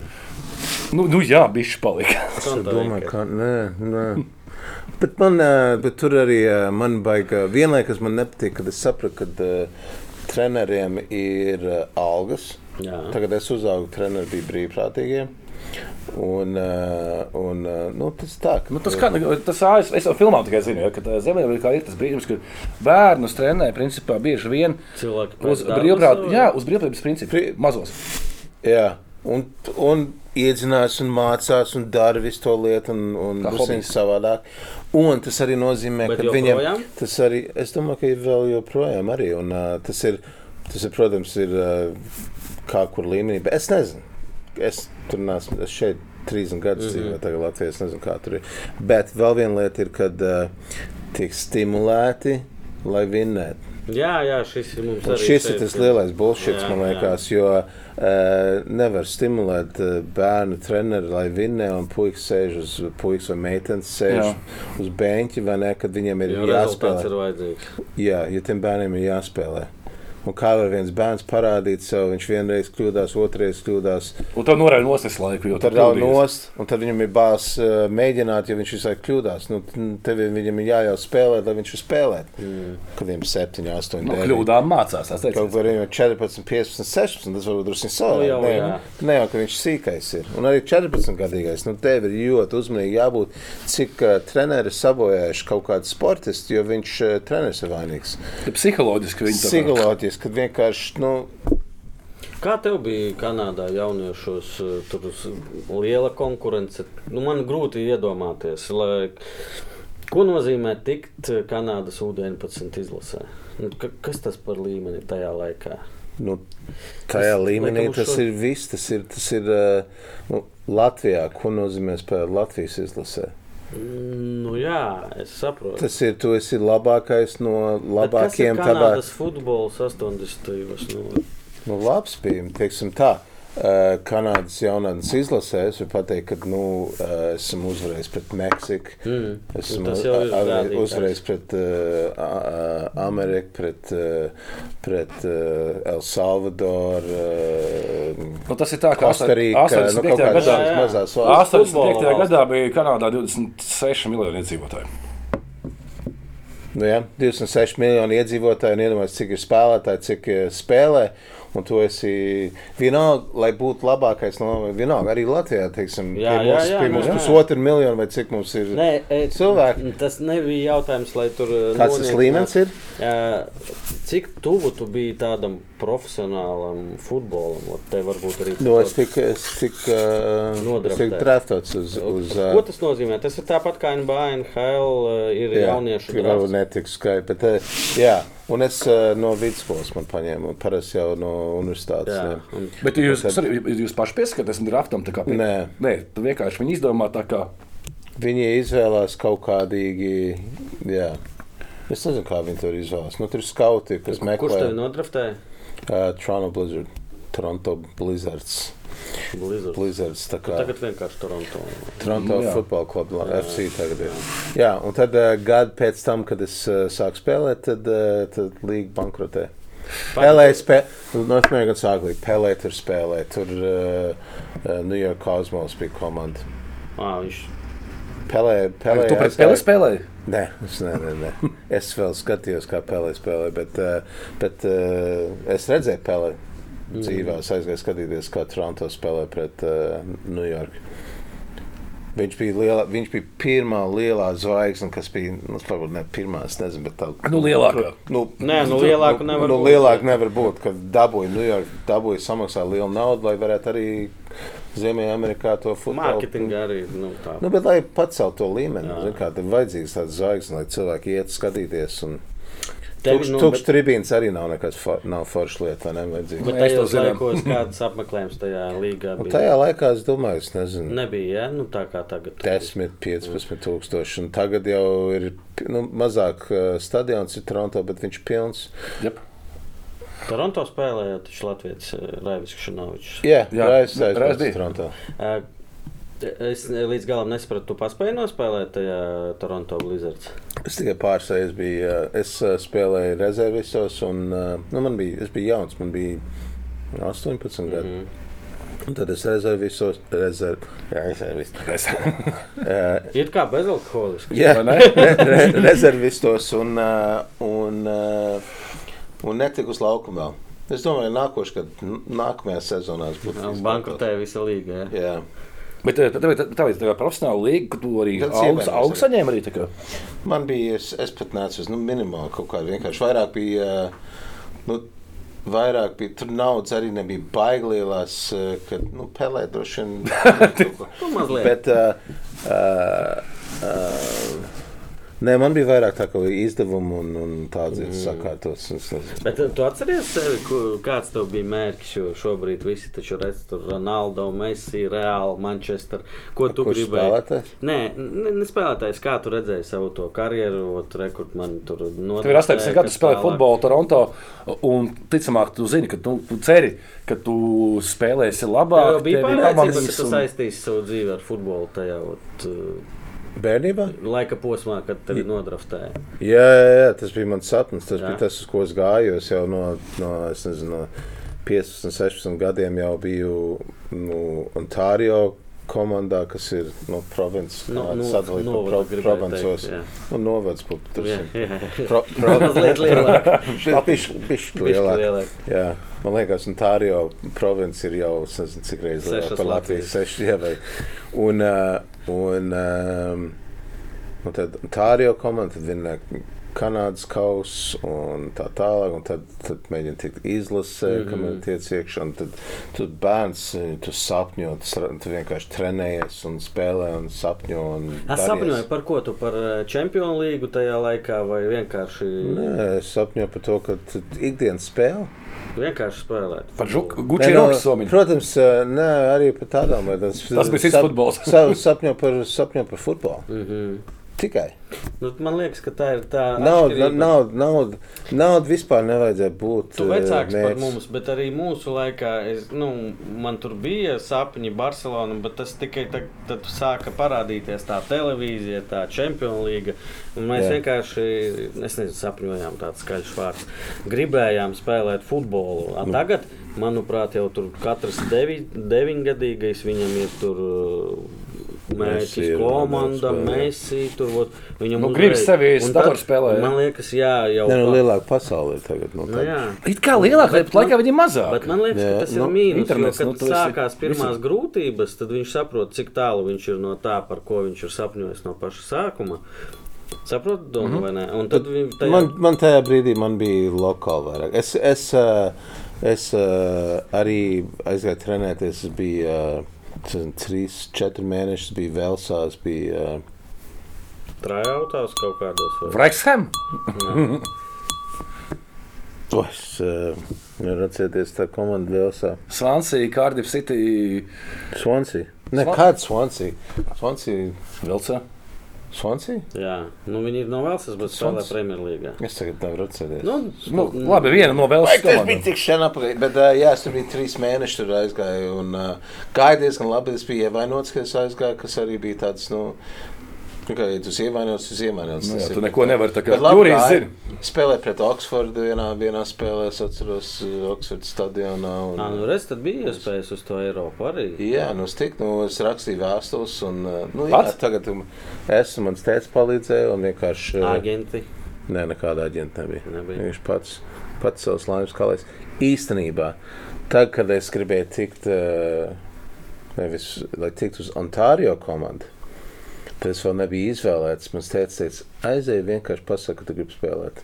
Nu, nu jā, bišķi palika. Es domāju, ka nē, nē. Bet, man, bet tur arī man baigā. Vienlaikus man nepatīk, kad es sapratu, ka uh, treneriem ir uh, algas. Jā. Tagad es uzaugu, treneri bija brīvprātīgie. Un, uh, un uh, nu, tas tā, ka, Nu, tas kā, tas ASV, es jau filmā tikai zinu, ja, ka Ziemeļamerikā ir tas brīdis, kad bērnus trenē, principā, bieži vien Cilvēki uz brīvprātības principu, Pri- mazos. Jā, un, un iedzinās un mācās un dara visu to lietu, un, un hobijs. savādāk. Un tas arī nozīmē, Bet ka viņam tas arī, es domāju, ka ir vēl joprojām arī, un uh, tas ir, tas ir, protams, ir uh, kā kur līmenī, bet es nezinu. Es tur neesmu, es šeit 30 gadus Mhm. dzīvoju, tagad Latvijā, es nezinu, kā tur ir. Bet vēl viena lieta ir, kad uh, tiek stimulēti, lai vinnētu. Jā, jā, šis ir mums šis ir tas lielais bullshit, Jā, man jā. liekas, jo uh, nevar stimulēt uh, bērnu treneri, lai vinnē, un puikas sēž uz puikas vai meitenes sēž Jā. jā. uz beņķa, vai ne, kad viņiem ir Jo jāspēlē. ir. Jā, ja tiem bērniem ir jāspēlē. Un kā var viens bērns parādīt sev, viņš vienreiz kļūdās, otrreiz kļūdās, Un tā norēja nosties laiku, jo tad rauj nost, un tad viņam ir bāz uh, mēģināt, jo viņš visu laiku kļūdās. Nu, tev viņam ir jāļauj spēlēt, lai viņš var spēlēt. Mm. Kad viņam ir 7, 8, No 9. kļūdām mācās. tas teicu. Kaut arī 14, 15, 16. Tas varbūt drusku Nu, savādāk. jau, Ne, jā. jau- ne jau, ka viņš sīkais ir. Un arī 14 gadīgais. Nu, tev ir ļoti uzmanīgi jābūt, cik uh, treneri sabojājuši kaut kādu sportistu, jo viņš uh, treneris ir vainīgs. Psiholoģiski viņi tā kā- Psiholoģiski, kad vienkārši, nu, Kā tev bija Kanādā jauniešos? eh, Tur s- liela konkurence. Nu, man grūti iedomāties, lai, ko nozīmē tikt Kanādas U-19 izlasē. Nu, ka, kas tas par līmeni tajā laikā? nu tajā Tas, līmenī tas šo- ir viss. Tas ir, tas ir uh, nu, Latvijā, ko nozīmē spēlēt Latvijas izlasē. Nu, jā, es saprotu. Tas ir, tu esi labākais no Bet kas ir labākajiem tavā Kanādas futbols 80. Nu, Nu, labs bija. Teiksim tā, Kanādas jaunatnes izlasē es varu pateikt, ka nu, eh, esam uzvarējis pret Meksiku. Mm. Esmu Nu, uzvarējis pret uh, Ameriku, pret, uh, pret uh, El Salvadoru. Uh, Nu, tas ir tā, ka Kostarīka, nu, 85. kaut kādas gadā, Jā, jā. mazās valsts. 85. Futbola gadā bija Kanādā 26 miljoni iedzīvotāji. Nu, ja, 26 miljoni iedzīvotāji, un iedomājieties, cik ir spēlētāji, cik eh, spēlē. Un tu esi vienalga, lai būtu labākais. No, vienalga, arī Latvijā, teiksim, Jā, pie jā, mums, jā, pie jā, mums jā. pusotra miljona vai cik mums ir. Nē, e, Cilvēki. Tas nebija jautājums, lai tur. eh, Kāds tas līmenis ir? Jā, Cik tuvu tu biji tādam profesionālam futbolam? Ot, Te varbūt arī No, es tiku es tik, uh, Nodraftēts. tik draftots uz. uz Ko uh, tas nozīmē? Tas ir tāpat kā NBA, NHL ir jā, jauniešu tik varbūt netiks skaidrs. Bet, uh, jā, un es uh, no vidusskolas man paņēmu, parasti jau no universitātes. Jā, un Bet jūs, Tad- sorry, jūs paši pieskatāties tam draftam? tā kā pie- Nē. Nē, tu vienkārši viņi izdomā tā kā. Viņi izvēlās kaut kādīgi. Jā. Es nezinu, kā viņi to izvēlās. Nu, tur ir skauti, kas Kurš tevi meklē nodraftēja? uh, Toronto Blizzard. Toronto Blizzards. Blizzard. Blizzards tā kā Tagad vienkārši Toronto. Toronto Jā. futbola kluba, FC tagad ir. Jā, un tad uh, gadu pēc tam, kad es uh, sāku spēlēt, tad, uh, tad līga bankrotē. Pelē spēlē, no mēģināju sākt līdzi. Pelē tur spēlē, tur uh, uh, New York Cosmos bija komanda. À, viņš Pelē, pelē, Tu aizgāja- spēles spēlēji? Nē, es, ne, ne, ne. es vēl skatījos, kā Pelē spēlē, bet, uh, bet uh, es redzēju Pelē dzīvē. Es aizgāju skatīties, kā Toronto spēlē pret uh, New York. Viņš bija, liela, viņš bija pirmā lielā zvaigzne, kas bija. Nu, varbūt ne pirmā, es nezinu, bet tā. Nu, lielākā. Nu, Nē, nu, lielāku nevar nu, būt. Lielāka nevar būt, kad dabūja New York, dabūja samaksāt lielu naudu, lai varētu arī Ziemeļamerikā to futbolu. mārketinga arī. Nu, tā. Nu, bet, lai paceltu to līmeni, zin kā, tad vajadzīgs tāds zvaigznes, lai cilvēki iet skatīties. Un... Tukšs nu, tukš bet- tribīns arī nav nekas for, nav foršs lieta, vai ne? vajadzīgs. Bet tajos laikos kādas apmeklējums tajā līgā Un bija? tajā laikā es domāju, es nezinu. Nebija, ja? Nu, tā kā tagad. 10, 15 tūkstoši. Un Tagad jau ir nu, mazāk uh, stadions, ir Toronto, bet viņš ir pilns. Jep. Toronto spēlēja taču Latvijas eh, Raivis Kšanovičs. Jā, Raivis Raivis Es līdz galam nesapratu, tu paspēji nospēlēt tajā Toronto Blizzards. Es tikai pāris reizes biju. uh, Es uh, spēlēju rezervisos, un nu, man bija, es biju jauns, man bija 18 gadi. Mhm. Un tad es rezervisos, rezerv, jā, rezervis. Uh, Ir kā bezalkoholiski. Jā, Vai ne? re, re, rezervistos un, un, un netiku uz laukumu vēl. Es domāju, nākošais, kad nākamajā sezonā es būtu izmantot. Bankrotēja visa līga. Ja? Jā, Bet eh, tā ir tā līnga profesionāla līnga, ka tu arī augstu arī. saņēmi arī. tā kā. man bija, es, es pat nācu uz nu, minimālu kaut kādu vienkārši vairāk bija. uh, Nu, Vairāk bija tur naudas, arī nebija baiglielās, uh, ka nu, pelēt droši vien. Nu. Bet uh, uh, uh, nē, man bija vairāk tā kā izdevumi un, un tādas lietas sakārtos. un es. Bet eh, tu atceries sevi, ku- kāds tev bija mērķis? Jo šobrīd visi taču redz, tur Ronaldo, Messi, Real, Manchester. Ko tu Kurš gribēji? spēlētājs? Nē, ne, ne spēlētājs, kā tu redzēji savu to karjeru, ot, rekord man tur notiek. Tev ir 18 gadi, tu spēlē futbolu Toronto, un ticamāk, tu zini, ka tu, tu ceri, ka tu spēlēsi labāk. jau bija pārliecība, ka tu saistīsi savu dzīvi ar futbolu tajā ot, Bērnībā? laika posmā, kad tevi nodraftēja. Jā, jā, jā, tas bija mans sapnis. Tas Jā. bija tas, uz ko es gāju. Es jau no, no, es nezinu, no 15, 16 gadiem jau biju nu, Ontārio komandā, kas ir no provinces, Nu, kā nu, sadalīta pa novada pro, provincos. Un novads pa tur. Pro, pro, Mazliet lielāk. Lielāk. lielāk. Jā, man liekas, Ontārio province ir jau nezinu, cik reizes lielāka par Latviju. Latvijas. Seši, jā, vai. Un, uh, un, um, un tad Ontārio komanda, tad viņa Kanādas kausa un tā tālāk. Un tad, tad mēģina tikt izlasē, mm. -hmm. kamēr tiek iekšā. Un tad tu bērns, eh, tu sapņo, tu, vienkārši trenējies un spēlē un sapņo. Un Es daries. sapņoju par ko tu par čempionu līgu tajā laikā, vai vienkārši, Nē, es sapņoju par to, ka tu ikdienas spēle. vienkārši spēlēt. Par guči no, rokas somiņu. Protams, eh, nē, arī par tādām lietām. Tas bija cits futbols. Sa- sapņo par, sapņo par futbolu. Mm -hmm. Tikai. nu, man liekas, ka tā ir tā Nauda, nauda, nauda, nauda vispār nevajadzēja būt. Tu eh, vecāks par mērķis. mums, bet arī mūsu laikā es, nu, man tur bija sapņi Barcelona, bet tas tikai tad, tad sāka parādīties tā televīzija, tā līga. un Mēs Jā. vienkārši, es nezinu, sapņojām tādu skaļu vārdu. Gribējām spēlēt futbolu. A tagad, manuprāt, jau tur katrs devi, deviņgadīgais viņam ir tur. Ir, komanda. Messi. Tur, vot, viņam Nu, gribas sevi jā. Man liekas, jā, jau Nē, nu, pa- lielāka pasaule ir tagad. Nu, Nu, jā. It kā lielāka, Bet laikā viņi mazāk. Bet man liekas, Jā, ka tas nu, ir mīnus. internets, Jo, nu, kad tu esi sākās pirmās visur. grūtības, tad viņš saprot, cik tālu viņš ir no tā, par ko viņš ir sapņojis no paša sākuma. Saprotu, domu, mm -hmm. vai ne? Un tad tajā... Man, man tajā brīdī man bija lokāli vairāk. Es, es, eh, es eh, arī aizgāju trenēties. Es biju eh, trīs, četri mēneši, biju Velsā. Es biju eh, Trajautās kaut kādos. vai- Vrexham? to es eh, nevaru atcerēties, tā komanda Velsā. Swansea, Cardiff City, Swansea. Ne, Swan- kāda Swansea? Swansea. Velsa. Swansea? Jā, nu viņi ir no Velsas, bet spēlē Premjerlīgā. Es tagad nevaru atcerēties. Nu, Nu, labi, viena no Velsas. tas bija tik sen apgājis, bet uh, jā, es tur biju trīs mēnešus, tur aizgāju. Un uh, gāja diezgan labi. Es biju ievainots, ka es aizgāju, kas arī bija tāds, nu, nu kā, ja tu esi ievainots, ir ievainots. Nu, jā, tu neko nevari tā kā gāja. zina. Spēlēju pret Oksfordu vienā, vienā spēlē, es atceros uh, Oksfordas stadionā. Un, Nā, nu, redz, tad bija iespējas uz to Eiropu arī. Jā, nu, es tiku, nu, es rakstīju vēstules, un, uh, nu, jā, Pats? tagad um, es un mans tēvs palīdzēja, un vienkārši, Agenti. nē, nekāda aģenta nebija. Nebija. Viņš pats, pats savus laimes kalēs. Īstenībā, tad, kad es gribēju tikt, nevis, lai tiktu uz Ontārio komandu, tad es vēl nebiju izvēlēts. Mans tēvs teica, aizēj vienkārši pasaka, ka tu gribi spēlēt.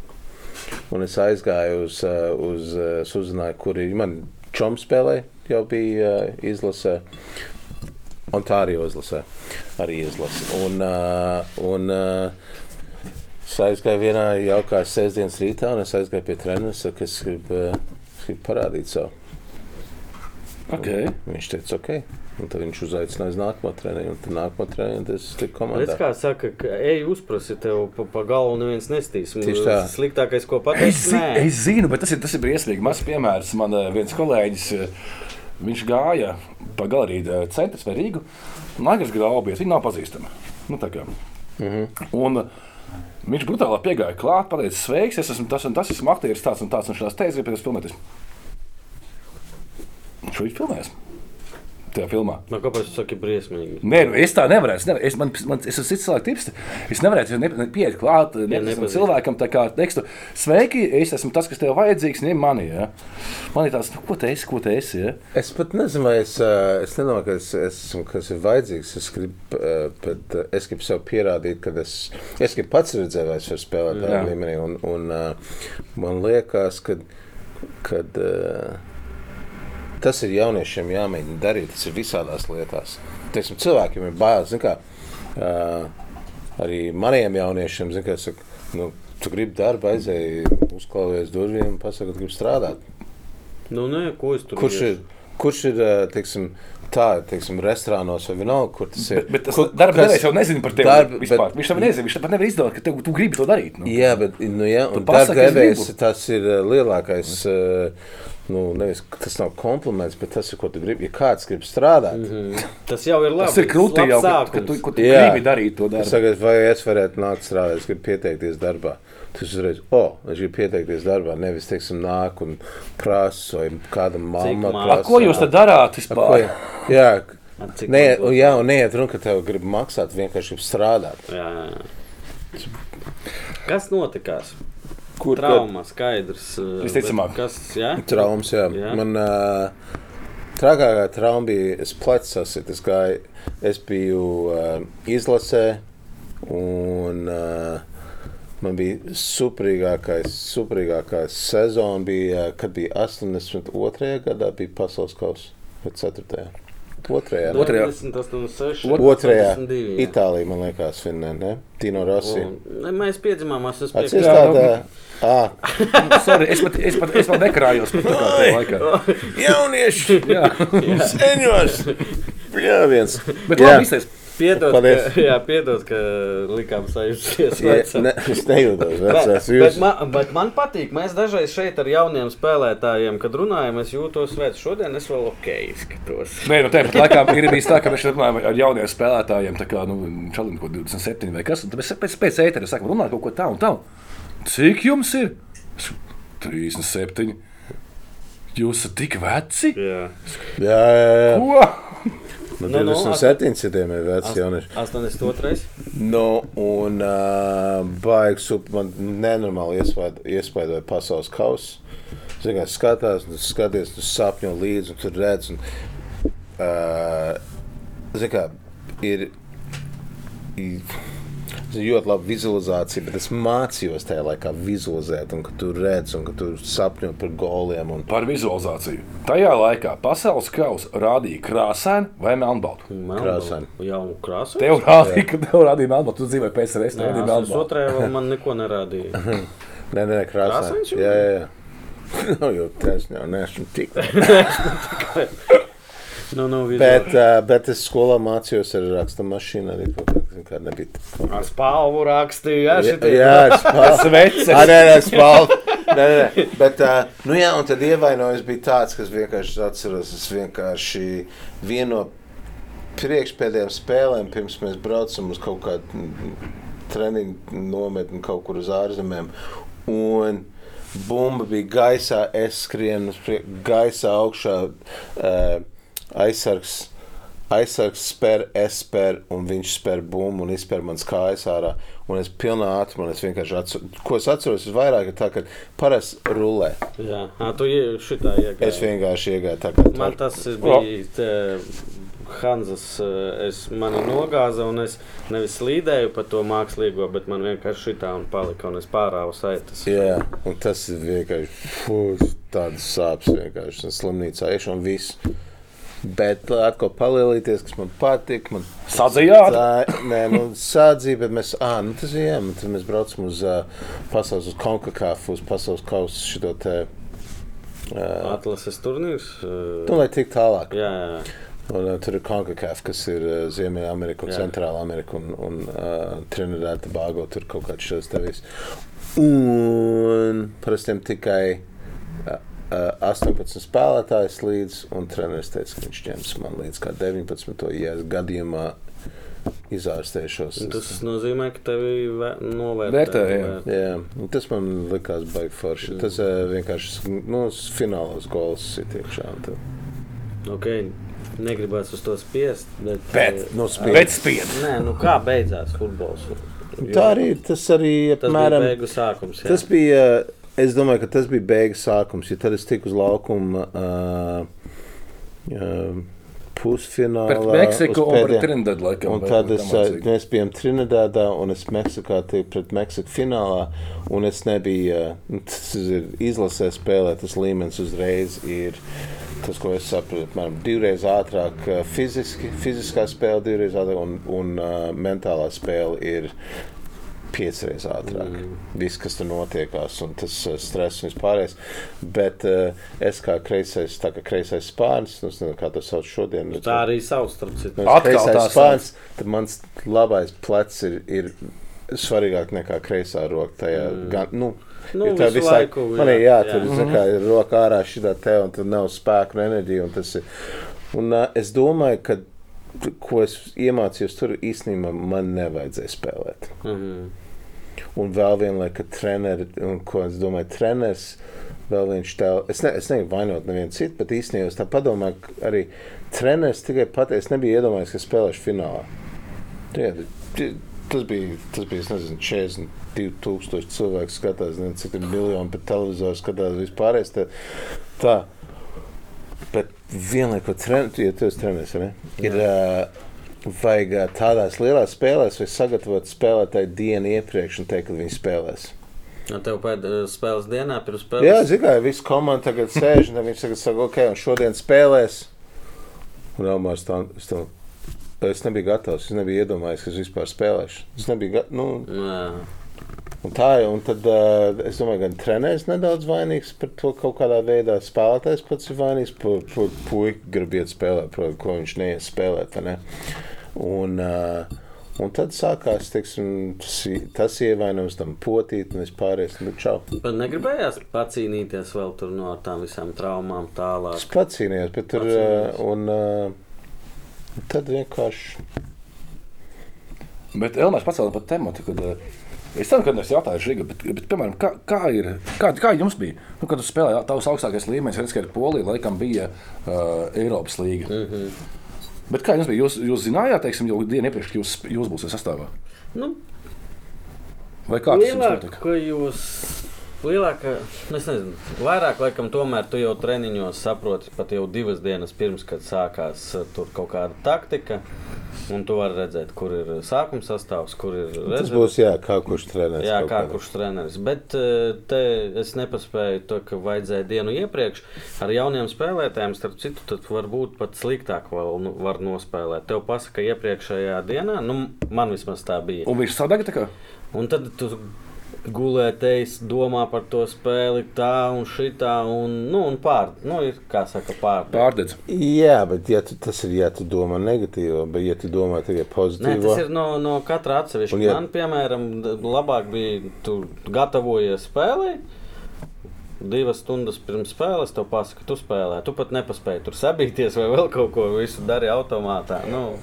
Un es aizgāju uz, uh, uz uh, es uzzināju, kur ir man čoms spēlē, jau bija uh, izlasē. Ontārio izlasē arī izlase. Un, un Es aizgāju vienā jaukā sestdienas rītā, un es aizgāju pie treneris, ka es gribu, eh, es gribu parādīt savu. Okay. Viņš teica, ok. Un tad viņš uzaicināja uz nākamo treniņu, un tad nākamo treniņu tas tika Redz, komandā. kā saka, ka ej uzprasi tev pa, pa galvu, neviens nestīs. Tieši tā. Sliktākais, ko Es, pateikt, zi, nē. es zinu, bet tas ir, tas ir briesmīgi. Mazs piemērs. Man eh, viens kolēģis, eh, viņš gāja pa galeriju eh, centrs vai Rīgu. Nagras graubies, viņa nav pazīstama. Nu, tā kā. Mhm. Un, Viņš brutāli piegāja klāt, pateica, sveiks, es esmu tas un tas, esmu aktieris tāds un tāds, un šāds teicis, gribu filmēties. Šo viņš filmēs. Tajā filmā. Nu, kāpēc tu saki briesmīgi? Nē, nu, es tā nevarēju. Es, nevar, es, man, man, es esmu cits cilvēks, tips. Es nevarēju ne, ne, pieiet klāt nepazīstamam nepazīst. cilvēkam, tā kā tekstu. Sveiki, es esmu tas, kas tev vajadzīgs, ņem mani. Ja? Man ir tāds, nu, ko te esi, ko te esi. Ja? Es pat nezinu, vai es, ā, es nedomāju, ka es, es esmu kas ir vajadzīgs. Es gribu, ā, bet, ā, es gribu sev pierādīt, ka es, es gribu pats redzēt, vai es varu spēlēt tādā līmenī. Un, un, man liekas, ka kad, ā, tas ir jauniešiem jāmēģina darīt. Tas ir visādās lietās. Teiksim, cilvēkiem ir bail. Kā, ā, arī maniem jauniešiem, zin, kā, es saku, nu, tu gribi darbu, aizēji, uzklājies durvīm un pasaki, ka gribi strādāt. Nu, nē, ko es tur Kurš ir, kurš ir teiksim, tā, teiksim, restorānos vai vienalga, kur tas ir? Bet, bet tas Kur- darba devējs jau nezina par tevi. darba- vispār. bet- Viņš tam nezina. Viņš pat nevar izdomāt, ka tev, tu gribi to darīt. Nu. Jā, bet nu, jā, un darba devējs tas ir lielākais. ā, Nu, nevis, tas nav kompliments, bet tas ir, ko tu gribi. Ja kāds grib strādāt, mm -hmm. Tas jau ir labi. Tas ir krūti jau, ka, ka tu, ka tu Jā. gribi darīt to darbu. saku, vai es varētu nākt strādāt, es gribu pieteikties darbā. Tas uzreiz, o, oh, es gribu pieteikties darbā, nevis, teiksim, nāk un prasa, vai kāda mamma prasa. A, ko jūs tad darāt? Ko, Vispār? jā, Nē, man būs? jā, un neiet runa, ka tev grib maksāt, vienkārši grib strādāt. Jā, jā. Kas notikās? Kur Trauma skaidrs. uh, Visticamāk. bet Kas, jā? Traumas, jā. Jā. Man uh, trakākā trauma bija, sasit, es gāju, es biju uh, izlasē, un uh, man bija superīgākais, superīgākā sezona bija, kad bija 82. gadā, bija pasaules kausa, vai 4. Otrajā? Otrajā. 86, Otrajā 82, jā. Itālijā, man liekas, Finē, ne? Tino Rossi. Un, mēs piedzimām, es esmu Atceries Jā, nu. tādā, ah, Sorry, es pat, es pat, es pat nekrājos jaunieši, Jā, seņos! Jā, viens. bet Jā. labi izteicis. Piedod, Paldies. ka, jā, piedod, ka likām sajusties. Ja, vecam. ne, es nejūtos Bet, vecās. bet, Jūs, man, bet man patīk, mēs dažreiz šeit ar jauniem spēlētājiem, kad runājam, es jūtos veci. Šodien es vēl ok izskatos. Nē, nu tāpat laikā ir bijis tā, ka mēs runājam ar jauniem spēlētājiem, tā kā nu, Čalim, ko 27 vai kas. un tad Mēs pēc, pēc ēteres sakām, runājam kaut ko tā un tā. Cik jums ir? Es saku, 37. Jūs esat tik veci? Jā, jā, jā, jā. Ko? Nu, Nu, nu, 27 citiem ir veci jaunieši. 82. Nu, un uh, baigs, man nenormāli iespaido- iespaidoja pasaules kausa. Zini, kā skatās, un tu skaties, tu sapņo līdzi, un tu redz. Un, uh, zini, kā ir. ir ļoti laba vizualizācija, bet es mācījos tajā laikā vizualizēt, un ka tu redz, un ka tu sapņo par goliem. Un, Par vizualizāciju. Tajā laikā pasaules kausa rādīja krāsainu vai melnbaltu. Krāsaini. Jā, un krāsaini. Tev rādīja, ka tev rādīja melnbaltu. Tu dzīvoji pēc tam, tev rādīja melnbaltu. otrajā vēl man neko nerādīja. Nē, nē, krāsaini. Krāsains Jā, jā, jā. Nav jau taisnība, neesmu tik. Nu, nu, Bet, uh, bet es skolā mācījos ar rakstu mašīnu. Arī kaut kā nebija. Ar spālu rakstīju, jā, Jā, šitie. jā es pārspēju. Sveces! Nē, nē, pārspēju. Nē, nē. Bet, uh, nu jā, un tad ievainojums bija tāds, kas vienkārši atceros. Es vienkārši vienu no priekšpēdējām spēlēm, pirms mēs braucam uz kaut kādu treniņu nometni kaut kur uz ārzemēm. Un bumba bija gaisā, es skrienu gaisā augšā. Uh, aizsargs. Aizsargs spēr, es spēru, un viņš spēr bumbu un izspēr manas kājas ārā. Un es pilnā ātrumā es vienkārši atceros, ko es atceros, ir vairāk ir tā, ka parasti rulē. Jā, Ā, tu šitā iegāji. Es vienkārši iegāju tā kā Man tā. tas ir bijis te, Hanzas. Es mani nogāzu, un es nevis slīdēju pa to mākslīgo, bet man vienkārši šitā un palika, un es pārāvu saitas. Jā, un tas ir vienkārši fūs, tādas sāpes vienkārši. Slimnīcā iešu un viss. Bet atkal palielīties, kas man patīk. Man Sadzījāt? Nē, nu, sādzīja, bet mēs, ah, nu, tas ir, jā, un tad mēs braucam uz uh, pasaules, uz Konkakāfu, uz pasaules kausu šito te. Uh, Atlases turnīrs. uh, nu, lai tik tālāk. Jā, jā. Un, uh, tur ir Konkakāf, kas ir uh, Ziemeļamerika. Centrāla Amerika un, un uh, Trinidad Tobago. Tur kaut kāds šis tevis. Un parasti tikai uh, uh, 18 spēlētājs līdz, un treneris teica, ka viņš ņems man līdz kā 19. Ja es gadījumā izārstēšos. Tas nozīmē, ka tevi vē- novērtē. Vērtē, jā. novērtē. Jā, un tas man likās baigi forši. Tas uh, vienkārši nu, s- finālos gols ir iekšā. un tad- Ok, negribās uz to spiest. Bet, Bet, eh, nu, spied. Bet spied. Nē, nu kā beidzās futbols? Tā arī. Tas arī Tas apmēram. bija beigu sākums. Jā. Tas bija. Es domāju, ka tas bija beigas sākums. Ja tad es tiku uz laukuma uh, uh, pusfinālā. Pret Meksiku un pret pēdējā- Trinidad laikam. Un tad es, mēs bijām Trinidadā, un es Meksikā tiku pret Meksiku finālā. Un es nebiju, uh, tas ir izlasē spēlēt, tas līmenis uzreiz ir tas, ko es saprotu. Apmēram divreiz ātrāk, fiziski, fiziskā spēle, divreiz ātrāk, un, un uh, mentālā spēle ir piecreiz ātrāk. Mm. Viss, kas tur notiekās, un tas uh, stress un vispārējais. Bet uh, es kā kreisais, tā kā kreisais spārns, nu, nezinu, kā to sauc šodien. bet- Tā arī sauc, starp citu. Nu, kreisais spārns, tad mans labais plecs ir, ir svarīgāk nekā kreisā roka. Tajā, mm. gan, nu, Nu, tā visu visu laiku, laiku, man ir jā, tur jā. jā. Kā, ir roka ārā šitā te, un tur nav spēka un enerģija. Un tas ir, un, uh, es domāju, ka ko es iemācījos tur īstenībā man nevajadzēja spēlēt. Mhm. Un vēl viena lieta, ka treneri, un ko es domāju, treneris vēl viņš tev, es, ne, es negribu vainot nevienu citu, bet īstenībā tā padomāju, ka arī treneris tikai pateicis, es nebiju iedomājies, ka spēlēšu finālā. Jā, tas bija, tas bija, es nezinu, 42 tūkstoši cilvēku skatās, nezinu, cik ir miljoni pat televizoru skatās vispārējais. Tā, tā. Bet vienlaikus, ja tu esi treneris, ne? Ir, uh, Vajag tādās lielās spēlēs, vai sagatavot spēlētāju dienu iepriekš un teikt, kad viņi spēlēs. Nu, Tev pēdējā spēles dienā pirms spēles. Jā, zināmā mērā, visa komanda tagad sēž, un viņš tagad saka, ok, un šodien spēlēs. Un Elmārs tā, es, nebiju gatavs, es nebiju iedomājies, ka es vispār spēlēšu. Es nebiju gatavs. Nu, Jā. un tā un tad uh, es domāju, gan treneris nedaudz vainīgs par to kaut kādā veidā. Spēlētājs pats ir vainīgs, puika grib iet spēlēt, ko viņš neies spēlēt. Ne? Un, uh, un tad sākās teiksim, tas, tas ievainojums tam potīt un vispārējais. Nu, čau. Bet negribējās pacīnīties vēl tur no tām visām traumām Es tālāk. pats cīnījos, bet tur Pacīnījies. uh, un, uh, tad vienkārši. Bet Elmārs pacēla par tematu. Kad, eh, Es tam kādreiz jautāju, Žiga, bet, bet piemēram, kā, kā, ir, kā, kā jums bija? Nu, kad jūs spēlējāt, tavs augstākais līmenis, redz, ka ir Polija, laikam bija uh, Eiropas līga. Mm -hmm. Bet kā jums bija? Jūs, jūs zinājāt, teiksim, jau dienu iepriekš, ka jūs, jūs būsiet sastāvā? Nu, Vai kā tas jums notika? ka jūs. Lielāk, es nezinu, vairāk laikam tomēr tu jau treniņos saproti pat jau divas dienas pirms, kad sākās uh, tur kaut kāda taktika. Un tu vari redzēt, kur ir sākuma sastāvs, kur ir Tas rezerve. būs jā, kā kurš trenēs. Jā, kā kādā. kurš treneris. Bet eh, te es nepaspēju to, ka vajadzēja dienu iepriekš. Ar jauniem spēlētājiem, starp citu, tad varbūt pat sliktāk vēl nu, var nospēlēt. Tev pasaka iepriekšējā dienā, nu, man vismaz tā bija. Un viņš sadega tā kā? Un tad tu gulēt, ejas, domā par to spēli, tā un šitā, un, nu, un pār, nu, ir, kā saka, pār. Pārdedz. Jā, bet ja tu, tas ir, ja tu domā negatīvo, bet ja tu domā tikai Nē, pozitīvo. tas ir no, no katra atsevišķa. Ja- Man, piemēram, labāk bija, tu gatavojies spēlei. Divas stundas pirms spēles tev pasaka, tu spēlē. Tu pat nepaspēji tur sabīties vai vēl kaut ko. Visu dari automātā. Nu,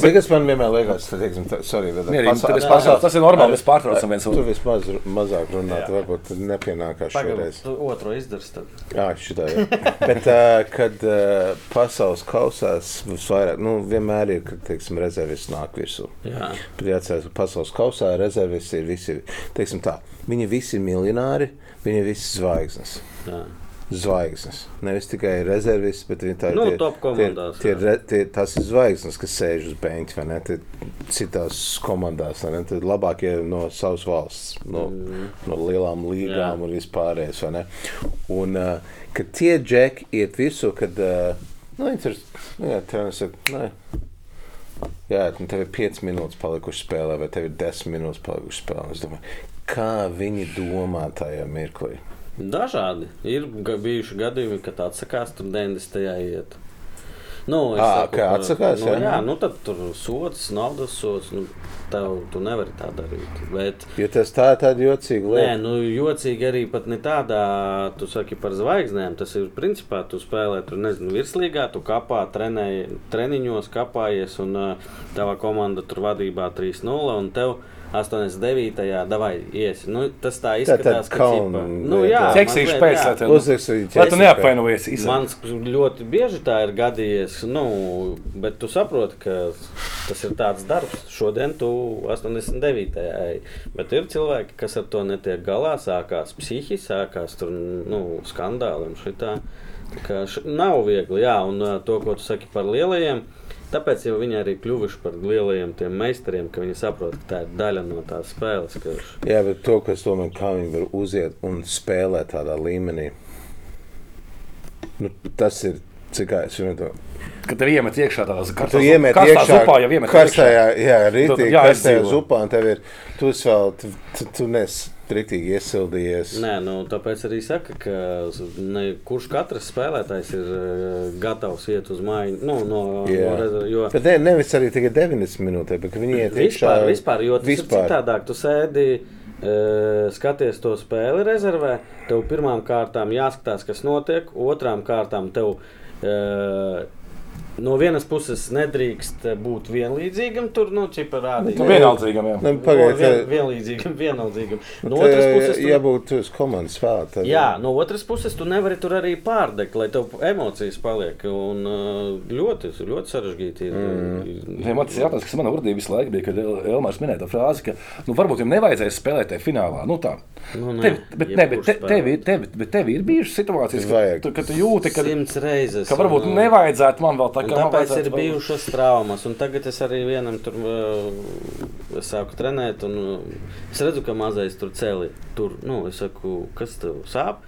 Zini, kas man vienmēr liekas, tā, sorry, bet pasa- tad es pārtraucu. Tas ir normāli, mēs pārtraucam viens Tu otru. vismaz r- mazāk runāt, Jā. varbūt tad nepienākās šoreiz. tu otru izdarīsi. Tad. Jā, šitā ir. Bet, uh, kad uh, pasaules kausās, vairāk, nu, vienmēr ir, kad, teiksim, rezervists nāk virsū. Jā. Bet jāatcerās, ka pasaules kausā rezervisti ir visi, teiksim tā, viņi visi ir miljonāri, viņi ir visi zvaigznes. Jā. Zvaigznes. Nevis tikai rezervisti, bet viņi tā Nu, tie- top komandās, Tie, tie, re- tie, tas ir zvaigznes, kas sēž uz beigta, vai ne? Tie citās komandās, vai ne? Tad labākie no savas valsts, no, mm. no lielām līgām Jā. un vispārējais, vai ne? Un, uh, kad tie džeki iet visu, kad uh, Nu, viņi tur nu, jā, treneris saka, nē. Jā, nu tev ir 5 minūtes palikušas spēlē, vai tev ir 10 minūtes palikušas spēlē. Es domāju, kā viņi domā tajā mirklī. Dažādi. Ir bijuši gadījumi, kad atsakās tur 90. iet. Nu, Ā, saku, kā atsakās, nu, jā? jā, nu tad tur sots, naudas sots. Nu, tev, tu nevari tā darīt. Bet, Jo tas tā ir tāda jocīga Nē, lieta. nu, jocīgi arī pat ne tādā, tu saki par zvaigznēm. Tas ir principā, tu spēlē, tur nezinu, virslīgā, tu kapā, trenēji, treniņos kapājies, un tava komanda tur vadībā 3-0, un tev 89. davai iesi. Nu, tas tā izskatās, ka kauna ķipa- nu, jā, mazliet, pēc, jā. lai tu neapvainojies. Man ļoti bieži tā ir gadījies, nu, bet tu saproti, ka tas ir tāds darbs. Šodien tu 89. ej. Bet ir cilvēki, kas ar to netiek galā, sākās psihiski, sākās tur, nu, skandāli un šitā. Tā kā š- Nav viegli, jā, un to, ko tu saki par lielajiem. Tāpēc viņi arī kļuvuši par lielajiem tiem meistariem, ka viņi saprot, ka tā ir daļa no tās spēles. Ka... Jā, bet to, kas domā, kā viņi var uziet un spēlēt tādā līmenī, nu, tas ir. Cik es runāju, Kad tev iemet iekšā tādās tu karstās iemet iekšā zupā, jau iemet karstajā, jā, Tad rītī, karstajā zupā, un tev ir, tu vēl, tu, tu, tu nes rītīgi iesildījies. Nē, nu, tāpēc arī saka, ka ne, kurš katrs spēlētājs ir uh, gatavs iet uz mājiņu. Nu, no, Jā. no jo Bet ne, nevis arī tikai 90 minūtē, bet viņi iet iekšā. vispār, vispār, jo tas vispār. vispār. ir citādāk. Tu sēdi, uh, skaties to spēli rezervē, tev pirmām kārtām jāskatās, kas notiek, otrām kārtām tev. Uh, No vienas puses nedrīkst būt vienlīdzīgam, tur nu, čipa rādīt. Tu vienaldzīgam, jā. Nu, No, Pagaidiet, vien, vienlīdzīgam, vienaldzīgam. No tā otras puses, tu- jābūt tu esi komandas spēlētājam. Jā, no otras puses, tu nevari tur arī pārdegt, lai tev emocijas paliek. Un, uh, ļoti, ļoti sarežģīti. Ir, mm. Ja man tas jautājums, kas manā urdī visu laiku bija, kad El- Elmārs minēja to frāzi, ka nu, varbūt viņam nevajadzēs spēlēt tajā finālā. Nu, tā. Nu, nē, tev, bet, ne, bet, te, tev, tev, bet tev ir bijušas situācijas, kad, tu, kad tu jūti, ka, ka varbūt nevajadzētu man vēl tā tāpēc ir bijušas traumas, un tagad es arī vienam tur uh, sāku trenēt. Un, uh, es redzu, ka mazais tur cēlī. Tur, nu, es saku, kas tev sāp?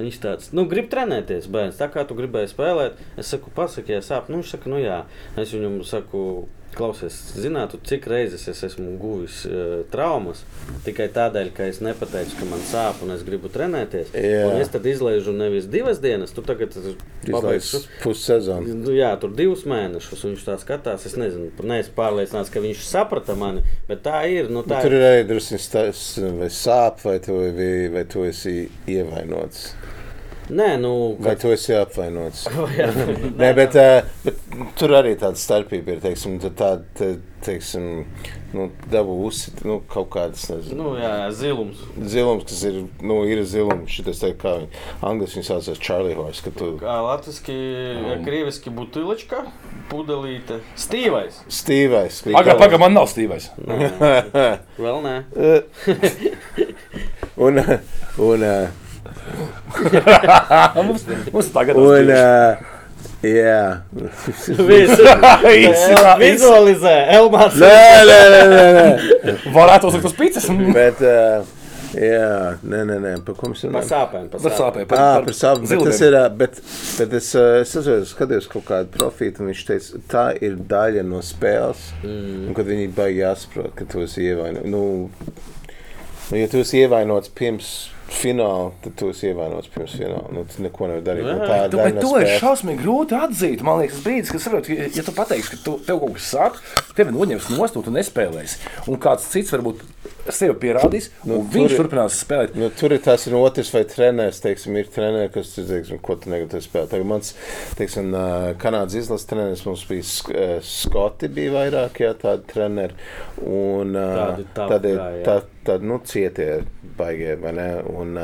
Viņš tāds, nu, grib trenēties, bērns. Tā kā tu gribēji spēlēt, es saku, pasaki, ja sāp. Nu, viņš saka, nu, jā. Es viņam saku, klausies, zinātu, cik reizes es esmu guvis uh, traumas tikai tādēļ, ka es nepateicu, ka man sāp un es gribu trenēties. Es tad izlaižu nevis divas dienas, tu tagad pabeigšu. pussezonu. Nu, jā, tur divus mēnešus viņš tā skatās. Es nezinu, neesmu pārliecināts, ka viņš saprata mani, bet tā ir. Nu, tā Tur ir stas, vai sāp, vai tu, vai, vai tu esi ievainots. Nē, nu, Vai tu esi apvainots? Jā, Nē, bet, uh, bet tur arī tāda starpība ir. Teiksim, tu tāda, te, teiksim, nu, dabū uzsit, nu, kaut kādas, nezinu, nu, jā, jā, zilums. zilums, kas ir, nu, ir zilums. Šitas, te, kā angļuiski viņi saucās Charlie Horse, ka tu Kā latviski, ja krieviski buļbuļsakta, pudelīte, stīvais. stīvais. Pagaid, pagaid, man nav stīvais. Nē, vēl nē. un, un, uh, mums, mums tagad uh, jā. Visu Īsi, vizualizē, Elmārs. Nē, nē, nē, nē, nē. Varētu uzlikt uz pīcis. Bet, uh, jā, nē, nē, nē, par ko mēs Par runājam? sāpēm. Par Par sāpēm. sāpēm. Ah, par savu, bet tas ir, ā, bet, bet es, ā, es atceros, skatījos kaut kādu profitu, un viņš teica, tā ir daļa no spēles, mm. un kad viņi baigi jāsaprot, ka tu esi ievainots. Nu, nu, ja tu esi ievainots pirms fināla, tad tu esi ievainots pirms fināla. Nu, tu neko nevar darīt. Nu, tā ir bet no to ir šausmīgi grūti atzīt. Man liekas, brīdis, kad saproti, ja, tu pateiksi, ka tu, tev kaut kas sāp, tevi noņems nost, un tu nespēlēsi. Un kāds cits varbūt sev pierādīs, Nu, un viņš ir- turpinās spēlēt. Nu, tur ir tas no otrs, vai treneris, teiksim, ir treneris, kas teiksim, ko tu negatīvi spēlē. Tagad mans, teiksim, Kanādas izlases treneris mums bija Skoti, bija vairāk, jā, tādi treneri. Un Tādi ir guy, jā. tā, tā, nu, cietie baigie, vai ne? Un,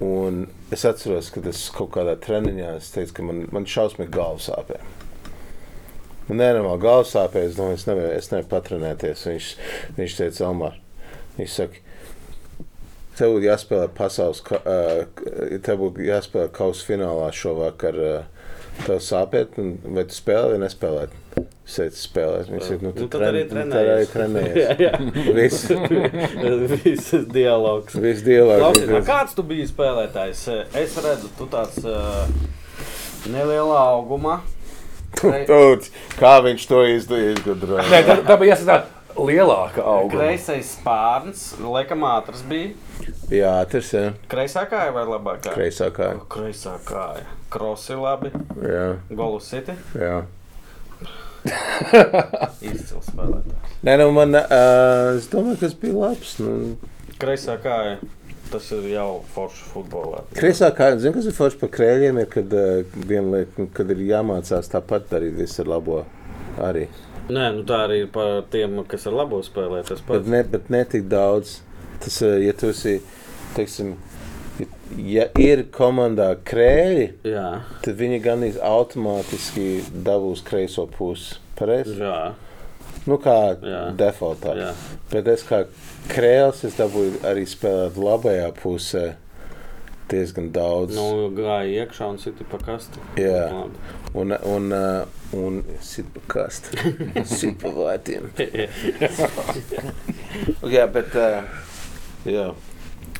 un es atceros, ka tas kaut kādā treniņā, es teicu, ka man, man šausmīgi galva sāpē. Man nenormāli galva sāpē, es domāju, es nevaru, es nevaru patrenēties. Viņš, viņš teica, Elmar, viņš saka, tev būtu jāspēlē pasaules, tev būtu jāspēlē kausa finālā šovakar. Tev sāpēt, un vai tu spēlē vai nespēlē? Es teicu, spēlēt. Viņš teica, nu, Nu, tad arī tren- nu, trenējies. trenējies. Viss, Viss dialogs. viss dialogs. Klausies, a kāds tu biji spēlētājs? Es redzu, tu tāds uh, Nelielā augumā. Tūts, kā viņš to izd- izgudroja? Nē, tā, tā bija jāsaka lielāka auga. Kreisais spārns, laikam ātrs bija. Jā, tas ir Kreisā kāja vai labā kāja? kreisā kāja. Kreisā kāja. Krosi labi. Jā, Golus citi. jā. Izcils spēlētājs. Nē, nu man, uh, es domāju, ka tas bija labs. Nu, Kreisā kāja. Tas ir jau forši futbolā. Kreisā kāja, zinu, kas ir forši par krēļiem, ir, kad, viena lieta, nu, kad ir jāmācās tāpat darīt visu ar labo arī. Nē, nu tā arī ir par tiem, kas ar labo spēlē. Tas Bet pats. ne, bet ne tik daudz. Tas, uh, ja tu esi, teiksim, ja ir komandā krēļi, Jā, tad viņi gan automātiski dabūs kreiso pusi. Pareizi? jā, Nu, kā Jā. defaultā. jā. Bet es kā krēls, es dabūju arī spēlēt labajā pusē diezgan daudz. Nu, gāja iekšā un sita pa kastu. Jā. Labi. Un, un, uh, un sit pa kastu. sit pa vārtiem. jā, bet. Uh, jā.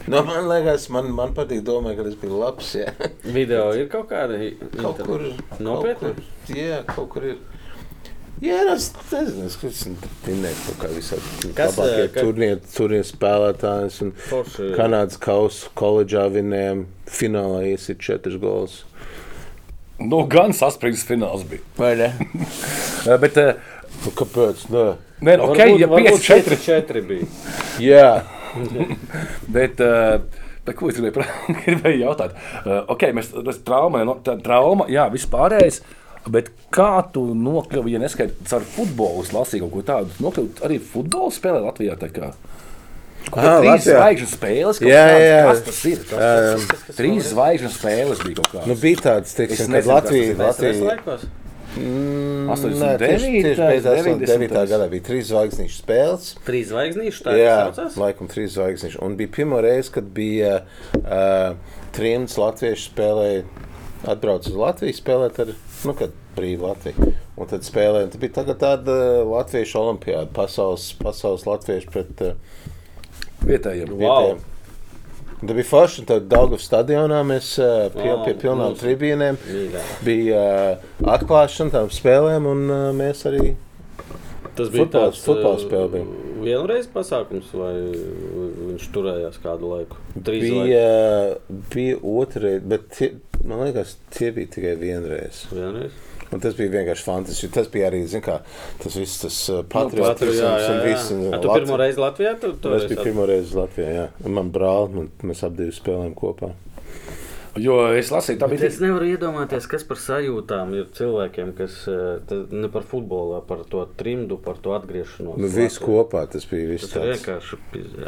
Nu, man liekas, man, man patīk domāt, ka tas bija labs. Jā. Video ir kaut kāda Kaut kur. Kur, jā, kaut kur ir. Jā, kaut kā visādi. Kas, labākie ka- Turnīri turnīri spēlētājs un Forši. Kanādas kausa koledžā vinējām. Finālā iesit četras gols. Nu, gan saspringts fināls bija. Vai ne? Bet, Nu, kāpēc? Nē. nē, nu, ok, ja 5-4. 4 bija. Jā, Bet, uh, bet ko es gribēju, gribēju jautāt? Uh, ok, mēs tas trauma, no, tā, trauma, jā, vispārējais. Bet kā tu nokļuvi, ja neskaidrs ar futbolu, lasīju kaut ko tādu, nokļuvi arī futbolu spēlē Latvijā? Trīs zvaigžņu spēles, kaut Jā, jā, kas tas ir? Kas tas ir? Trīs zvaigžņu spēles bija kaut kādas. nu bija tāds, teiksim, nezinu, kad Latvija. kas tas Latvijas Latvija laikos. mm, 89. nē, tieši, tieši pēc 89. 90. gadā bija trīs zvaigznīšu spēles. Trīs zvaigznīši. Tā Jā, laikam trīs zvaigznīši. Un bija pirmā reize, kad bija uh, trims latviešu spēlēja, atbrauc uz Latviju spēlēt ar, nu, kad brīvi Latviju. Un tad spēlēja, tad bija tagad tāda latviešu olimpiāda, pasaules, pasaules latviešu pret uh, Vietējiem. Wow. vietējiem. Un Tad bija forši, un tad Daugavas stadionā mēs uh, pie, Wow, pie pilnām tribīnēm bija uh, atklāšana tām spēlēm, un uh, mēs arī Tas bija Futbols- tāds futbola uh, spēle bija. Vienreiz pasākums, vai viņš turējās kādu laiku? Trīs bija, bija otrā, bet tie, man liekas, tie bija tikai vienreiz. Vienreiz. Un tas bija vienkārši fantastiski. Tas bija arī, kā, tas viss tas uh, Patru, patriotisms jā, un viss. Tu pirmo reizi Latvijā? Tu, tu Es biju pirmo reizi Latvijā, jā. Un man brāl, man, mēs ap divi spēlējām kopā. Jo es lasīju, tā bija es nevaru iedomāties, kas par sajūtām ir cilvēkiem, kas eh, ne par futbolu, par to trimdu, par to atgriešanos. Nu, viss kopā tas bija viss Tas vienkārši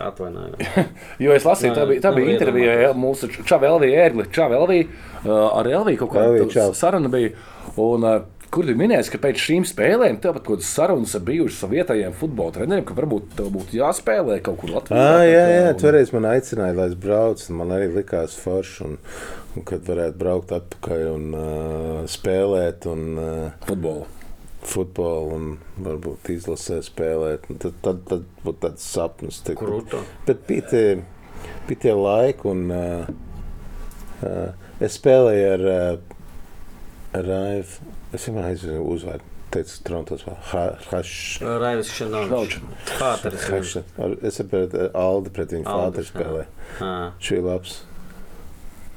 atvainojums. Jo es lasīju, tā bija, tā bija intervija mūsu Čavelvija, Ērgli, Čavelvija, uh, ar Elviju kaut kāda saruna bija. Un, uh, Kur bija minēts, ka pēc šīm spēlēm tev pat kaut kādas sarunas ir bijušas ar vietējiem futbola treneriem, ka varbūt tev būtu jāspēlē kaut kur Latvijā. Ah, tā jā, jā, un- toreiz man aicināja, lai es braucu. un Man arī likās forši, un, un kad varētu braukt atpakaļ un uh, spēlēt, un uh, Futbolu. futbolu, un varbūt izlasē spēlēt. Tad, tad, tad būtu tāds sapnis. Tik, Krūto. Bet bija tie, bija tie laiki, un uh, uh, es spēlēju ar uh, Raivu. Es vienmēr aizmirsu uzvārdu. Teicu, Trontos, Hašs. Raivis Šanovs. Pāteris. Es ar pret, Aldi pret viņu Aldi, fāteru spēlēju. Ā, Šī ir labs.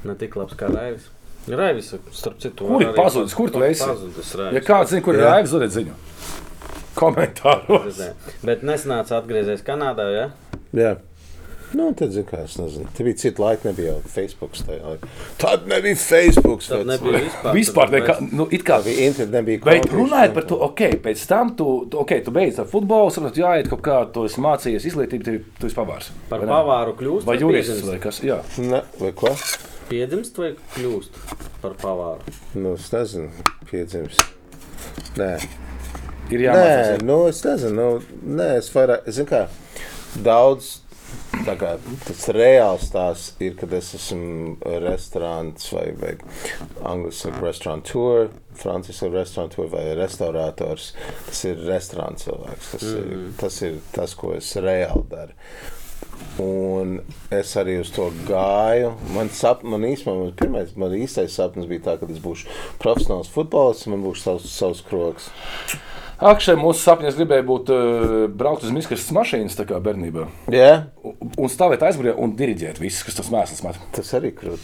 Ne tik labs kā Raivis. Raivis, starp citu, Kur ir pazudis? Kur tu esi? Pazudis Ja Raivis. kāds zina, kur ir raivis, dodiet ziņu. Komentāros. Bet nesanāca atgriezties Kanādā, ja? Jā. Nu, tad, zinu, kā es nezinu. Tur bija cita laika, nebija jau Facebook. Tad nebija Facebook. Tad nebija vispār. Vispār nekā, nu, it kā Bija internet, nebija Bet konta, runājot par to, ok, pēc tam tu, okay, tu beidz ar futbolu, saproti, jāiet kaut kā, tu esi mācījies izglītību, tev, tu esi pavārs. Par pavāru kļūst Vai piedzimst? vai kas? Jā. Ne, vai ko? Piedzimst vai kļūst par pavāru? Nu, es nezinu, piedzimst. Nē, Ir Nē, jāmācās. nu, es nezinu, nu, nē, es vairāk, es zinu, kā daudz. Tā kā tas reāls tās ir, kad es esmu restorāns vai, vai angļuiski saka restaurateur, franciski ir restaurateur vai restaurators. Tas ir restorāns cilvēks. Tas, mm ir, tas ir tas, ko es reāli daru. Un es arī uz to gāju. Man, sap, man īstenībā man pirmais, man īstais sapnis bija tā, ka es būšu profesionāls futbolists un man būs savs, savs kroks. Ak, šeit mūsu sapņos gribēja būt uh, braukt uz miskastes mašīnas, tā kā bērnībā. Yeah? Un, un stāvēt aizmugurē un diriģēt visus, kas tas mēsls met. Tas arī krūti.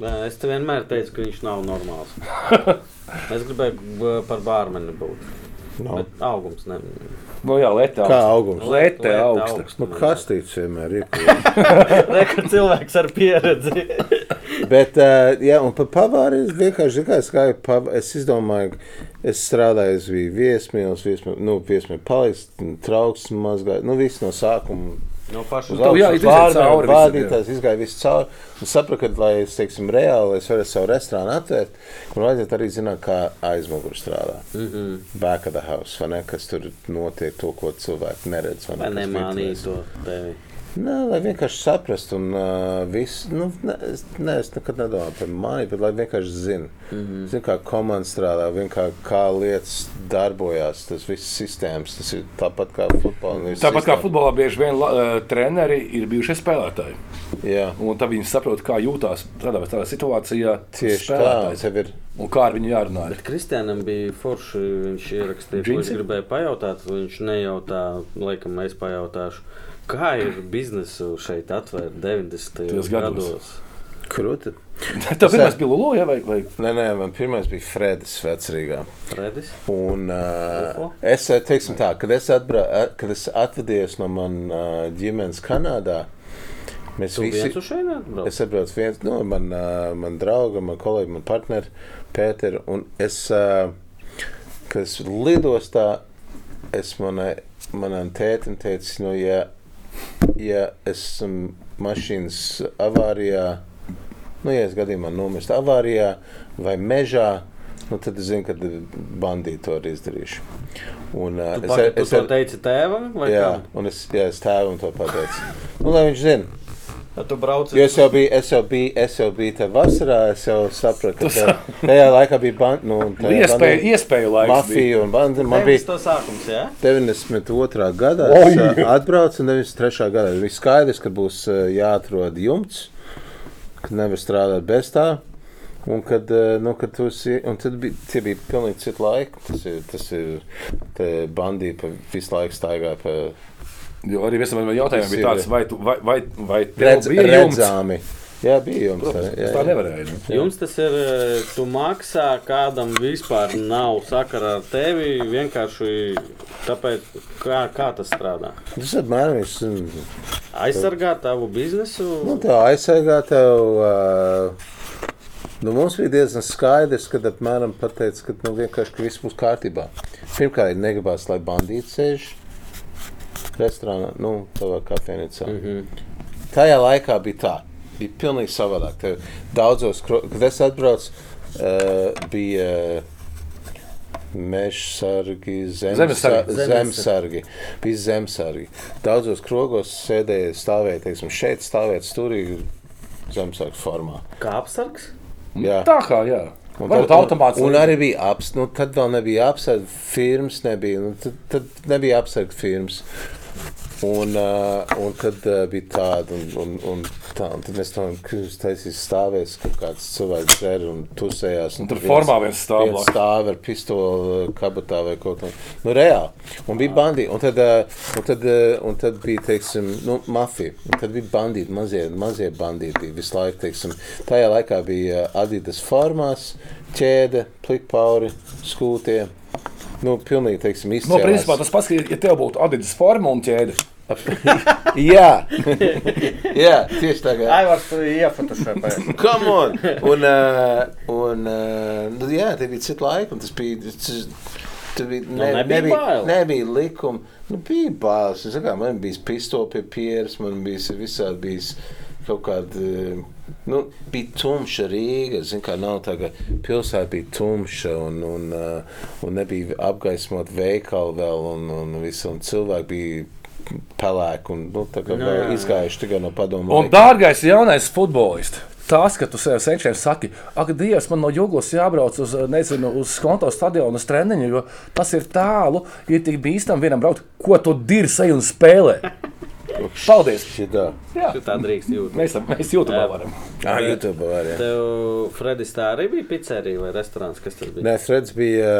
Nē, Es te vienmēr teicu, ka viņš nav normāls. es gribēju b- par bārmeni būt. No. Bet augums ne. Nu, jā, lētā Kā augums? Lētā Lēta augsta. augsta. Nu, kastīts vienmēr ir. Rekur cilvēks ar pieredzi. Bet, uh, jā, un par pavāri es vienkārši kā es gāju. Pav... Es izdomāju, es strādāju, es biju viesmīlis, viesmīlis, nu, viesmīlis paliks, trauks mazgāju, nu, viss no sākuma. No paša Uz tev jā, augšu, it iziet vārdu, cauri visam, vādītājs izgāja visu cauri. Un sapratu, ka, lai es, teiksim, reāli es varētu savu restorānu atvērt, man vajadzētu arī zināt, kā aizmugurē strādā. Mm Mhm. -hmm. Back of the house, vai ne, kas tur notiek, to, ko cilvēki neredz. vai ne, nemānīja to tevi? Nē, lai vienkārši saprastu, un uh, viss, nu, ne, es, ne, es nekad nedomāju par mani, bet lai vienkārši zinātu, mm. -hmm. Zin, kā komanda strādā, kā lietas darbojās, tas viss sistēmas, tas ir tāpat kā futbolā. Tāpat kā futbolā bieži vien uh, treneri ir bijušie spēlētāji. Jā, Un tad viņi saprot, kā jūtas tādā vai tādā situācijā tieši tā. Un kā ar viņu jārunā. Bet Kristianam bija forši. Viņš ierakstīja, ko Džinsi? viņš gribēja pajautāt. Viņš nejautā, laikam, es pajautāšu. Kā ir biznesu šeit atvērt 90. Tajos gados. gados? Krūti. Tev pirmais bija Lulu, ja, vai, vai Nē, nē, man pirmais bija Fredis Vecrīgā. Fredis? Un, uh, es teiksim tā, kad es, atbra, eh, kad es atvadījos no manas uh, ģimenes Kanādā, mēs Tu visi. atbrauc? Es saprotu, viens no nu, man, uh, man drauga, man kolēģi, man partneri, Pēters. Un es, uh, kad es lidostā, es manai, manam tētim teicu, nu, ja, ja esmu mašīnas avārijā, nu, ja es gadījumā nomirstu avārijā vai mežā, nu, tad es zinu, ka bandīti to arī izdarīšu. Un, uh, Tu, pag, tu to teici tēvam? vai Jā, kam? un es, jā, es tēvam to pateicu. Nu, lai viņš zina. Tad tu brauc Jo es jau biju, es jau biju, es jau biju tajā vasarā, es jau sapratu, ka tā, tajā laikā bija bandi, nu, iespēja, iespēja laiks? bija? mafija un bandi. Man bija to sākums, jā? 92. gadā, Oi! es ā, atbraucu un 93. gadā. Bija skaidrs, ka būs ā, jāatrod jumts, ka nevar strādāt bez tā. Un kad, ā, nu, kad tu esi, un tad bija, tie bija pilnīgi citi laiki. Tas ir, tas ir, te bandīti pa visu laiku staigāja pa Jo arī viens no maniem jautājumiem Tas bija ir- tāds, vai, tu, vai, vai, vai tev redz, bija redzami. Jā, bija jums. Protams, jā, es tā nevarēju. Nu. Jums tas ir, e, tu maksā kādam vispār nav sakara ar tevi. Vienkārši tāpēc, kā, kā tas strādā. Tas apmēram ir. Aizsargāt tavu biznesu. Nu, tā aizsargā tev. Uh, nu, mums bija diezgan skaidrs, kad apmēram pateica, ka nu, vienkārši ka viss būs kārtībā. Pirmkārt, negribās, lai bandīti sēž restorānā, nu, tādā kafejnīcā. Mm -hmm. Tajā laikā bija tā. Bija pilnīgi savādāk. Tev Daudzos, kad es atbraucu, uh, bija meža sargi, Zemesargi. zemesargi. zemesargi. Bija zemesargi. Daudzos krogos sēdēja, stāvēja, teiksim, šeit stāvēt stūrī zemesargu formā. Kā apsargs? Jā. Tā kā, jā. Un, tad- un, un arī bija apsardzes, nu, tad vēl nebija apsardzes, firmas nebija. Nu, tad, tad nebija apsardzes firmas. Un, uh, un kad uh, bija tāda, un, un, un, tā, un tad mēs tam taisījām stāvēs, ka kāds cilvēks dzer un tusējās. Un tur formā viens stāv viens stāv ar pistoli kabatā vai kaut kā. Nu, reāli. Un bija bandīti. Un tad, uh, un tad, uh, un tad bija, teiksim, nu, mafija. Un tad bija bandīti, mazie, mazie bandīti bija visu laiku, teiksim. Tajā laikā bija Adidas formās, ķēde, plikpauri, skūtie. Nu, pilnīgi, teiksim, No, izcēlās. principā tas pats, ka, ja tev būtu Adidas forma un ķēde. Jā, jā tieši tā kā. Aivars, tu iefotošēpēji. Come on! Un, uh, un uh, nu, jā, tie bija citi laiki, un tas bija. Tas, Tur bija, ne, Nu, nebija nebija, bail? nebija likuma. Nu, bija bāzes. Es kā, man bija pistola pie pieres, man bija visādi bijis kaut kāda. Nu, bija tumša Rīga. Zin, kā, nav tā, ka pilsēta bija tumša un, un, uh, un nebija apgaismot veikalu vēl. Un, un, visu, un cilvēki bija pelēki un nu, Jā, jā, jā. izgājuši tikai no padomu. Un, laika. dārgais jaunais futbolists, tas, ka tu sev senčiem saki, ak, Dievs, man no Jūglas jābrauc uz, nezinu, uz konto stadionu, uz treniņu, jo tas ir tālu, ir tik bīstami vienam braukt, ko tu dirzi un spēlē. Paldies! Šitā. Jā, Tā drīkst jūt. mēs, mēs YouTube Jā. varam. Ah, YouTube var, jā. Tev, Fredis, tā arī bija pizzerija vai restorāns? Kas tas bija? Nē, Freds bija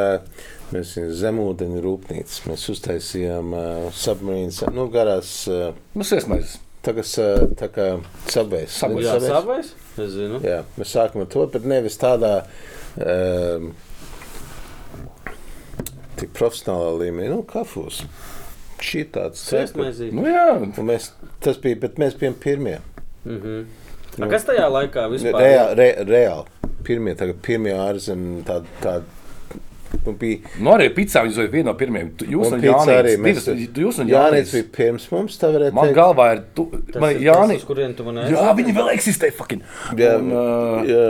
mēs viņu zemūdeņu rūpnīca. Mēs uztaisījām uh, submarīnas, nu, garās, uh, Nu, iesmaizes. tagad uh, tā kā sabēs. Subways. Jā, sabais? Es zinu. Jā, mēs sākam ar to, bet nevis tādā um, tik profesionālā līmenī, nu, kafūs. Šī tāds Sēstmaizīt. Nu, jā, Un mēs, tas bija, bet mēs bijām pirmie. Mhm. A, Kas tajā laikā vispār? Reāli, re, reāli. Pirmie, tagad pirmie ārzemē tādi. Tā, nu, bija nu arī pitsā viņš bija viena no pirmajām. Jūs un, Un pizza Jānis. arī Divas, jūs un Jānis Jānis. bija pirms mums, tā varētu Man teikt. galvā ir, tu, man ir Jānis. kurien tu man Jā, viņi vēl eksistē. Fucking. Jā, un, uh, jā.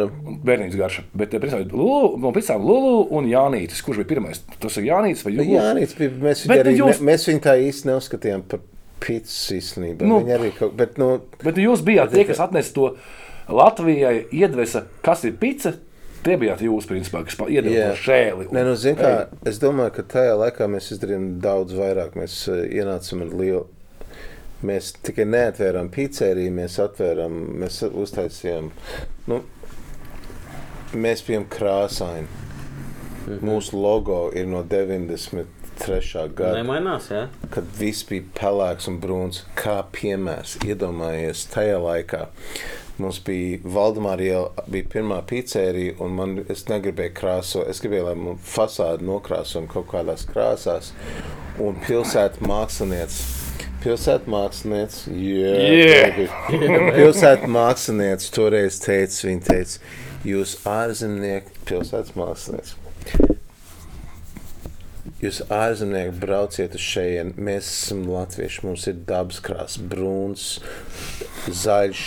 Bērnības garša. Bet pēc tam Lulu un Jānis. Kurš bija pirmais? Tas ir Jānis vai Lulu? Jānis bija. Mēs, Bet viņu arī, jūs- ne, mēs viņu tā īsti neuzskatījām par pīcis īstenībā. Nu. Nu, Viņa arī kaut bet, nu, Bet jūs bijāt tie, kas atnesa to Latvijai, iedvesa, kas ir pica. Tie bijāt jūs, principā, kas iedeva to šēli. Nē, nu, zin, kā, es domāju, ka tajā laikā mēs izdarījām daudz vairāk. Mēs uh, ienācām ar lielu. Mēs tikai neatvērām pizzeriju, mēs atvērām, mēs uztaisījām. Nu, mēs bijām krāsaini. Mūsu logo ir no 93. gada. Nemainās, jā? kad viss bija pelēks un brūns, kā piemērs. Iedomājieties, tajā laikā mums bija Valdemāra iela, bija pirmā pizzerija, un man, es negribēju krāsot. Es gribēju, lai man fasādi nokrāsojam kaut kādās krāsās, un pilsēta mākslinieci. Pilsēta mākslinieci, Yeah. yeah. pilsēta mākslinieci toreiz teica, viņa teica, jūs ārzemnieki, pilsētas mākslinieci. Jūs ārzemnieki brauciet uz šejienes. Mēs esam latvieši. Mums ir dabas krāsa, brūns, zaļš,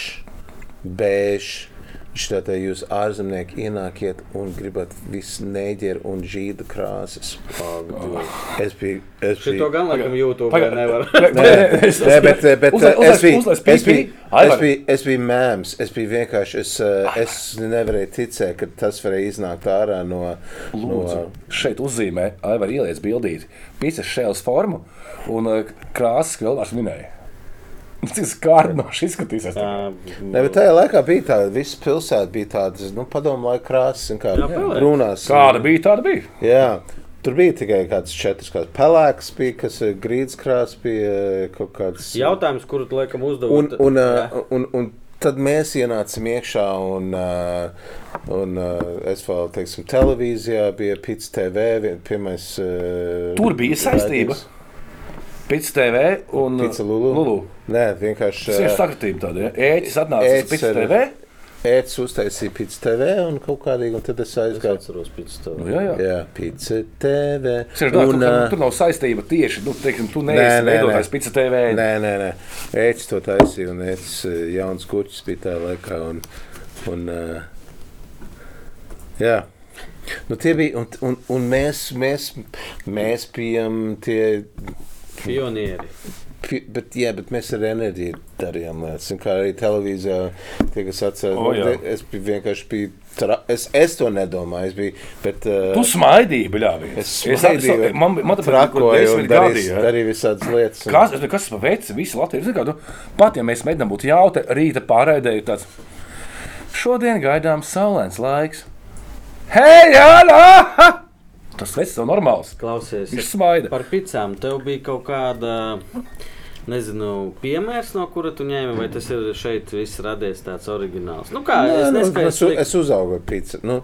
bēžs. Šitā jūs ārzemnieki ienākiet un gribat visu neģeru un žīdu krāsas. Es biju. Es biju gan laikam YouTube Pagaid. nevar. Nē, nē, bet, bet Uzlai- uh, uzlaiž- es biju, uzlaiž es biju, es biju, es biju mēms. Es biju vienkārši, es, es nevarēju ticēt, ka tas varēja iznākt ārā no, Lūdzu, no šeit uzzīmē, Aivar ieliec bildīt, pīcis šēlas formu un krāsas, ko Elvārs minēja. Cik skārnoši izskatīsies. Ne, bet tajā laikā bija tāda, visa pilsēta bija tāda, nu, padomu laika krāsas, un kā brūnās. Kāda bija, tāda bija. Jā, tur bija tikai kāds četrs, kāds pelēks bija, kas ir grīdas krāsa, bija eh, kaut kāds. Jautājums, kuru tu laikam uzdevi? Un, un, uh, un, un tad mēs ienācām iekšā, un, un es vēl, teiksim, televīzijā bija Pits TV, pirmais. Tur bija saistība. Pits TV un Pizza Lulu? Lulu. Nē, vienkārši. Tas ir sakritība tāda. Ja? Ēķis atnāca uz Ēķis Pits TV. Ēdis uztaisīja Pits TV, un kaut kādīgi, un tad es Es aizgāju. atceros pēc tam. Nu, jā, jā. Jā, Pits TV. Es domāju, Un, ka uh, tur nav saistība tieši. Nu, teiksim, tu neesi veidotājs nē. Pits TV. Nē, nē, nē. Ēķis to taisīja, un ēķis jauns kuķis bija tajā laikā. Un, un, uh, jā. Nu, tie bija, un, un, un mēs, mēs, mēs bijām tie, Pionieri. Bet, jā, bet mēs ar enerģiju darījām lietas. Kā arī televīzijā, tie, kas atceras, O, jā. es biju vienkārši biju, tra, es, es to nedomāju, es biju, bet, uh, Tu smaidīji, bļāvi. es smaidīju, man, man, man trakoju un darīju, darīja. darīju visādas lietas. Un, Kas, es- kas tas par veidu? Visi Latvijas zina, nu, pat ja mēs mēģinām būt jauti, rīta pārēdē ir tāds. Šodien gaidām saulēns laiks. Hei, jā, nā! Tas veids nav normāls. Klausies, Viņš smaida. par pizzām. Tev bija kaut kāda, nezinu, piemērs, no kura tu ņēmi, vai tas ir šeit viss radies tāds oriģināls? Nu kā, Nē, es nu, neskaitu. es, es uzaugu ar pīci. Nu,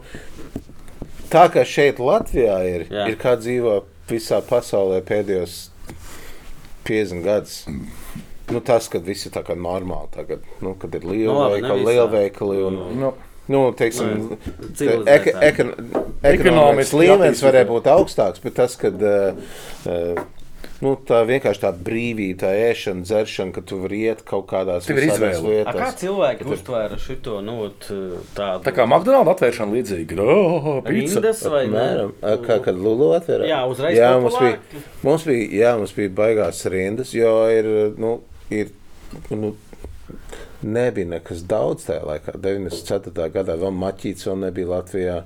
tā kā šeit Latvijā ir, Jā. Ir kā dzīvo visā pasaulē pēdējos 50 gadus. Nu, tas, kad viss ir tā kā normāli, tagad, nu, kad ir Nu, lielveikali, visā. lielveikali un, Nu, nu, teiksim, eka, eka, ekonomikas Ekonomiski līmenis varēja būt augstāks, bet tas, kad uh, Nu, tā vienkārši tā brīvība, tā ēšana, dzeršana, ka tu vari iet kaut kādās. A, kā lietās. cilvēki uztvēra šo nu, tādu tā kā McDonald's atvēršana līdzīga. Oh, pizza. rindas vai ne? Kā kad Lulu atvērā? Jā, uzreiz jā, mums bija, mums bija, jā, mums bija baigās rindas, jo ir, nu, ir, nu, nebija nekas daudz tajā laikā. 94. gadā vēl maķīts vēl nebija Latvijā.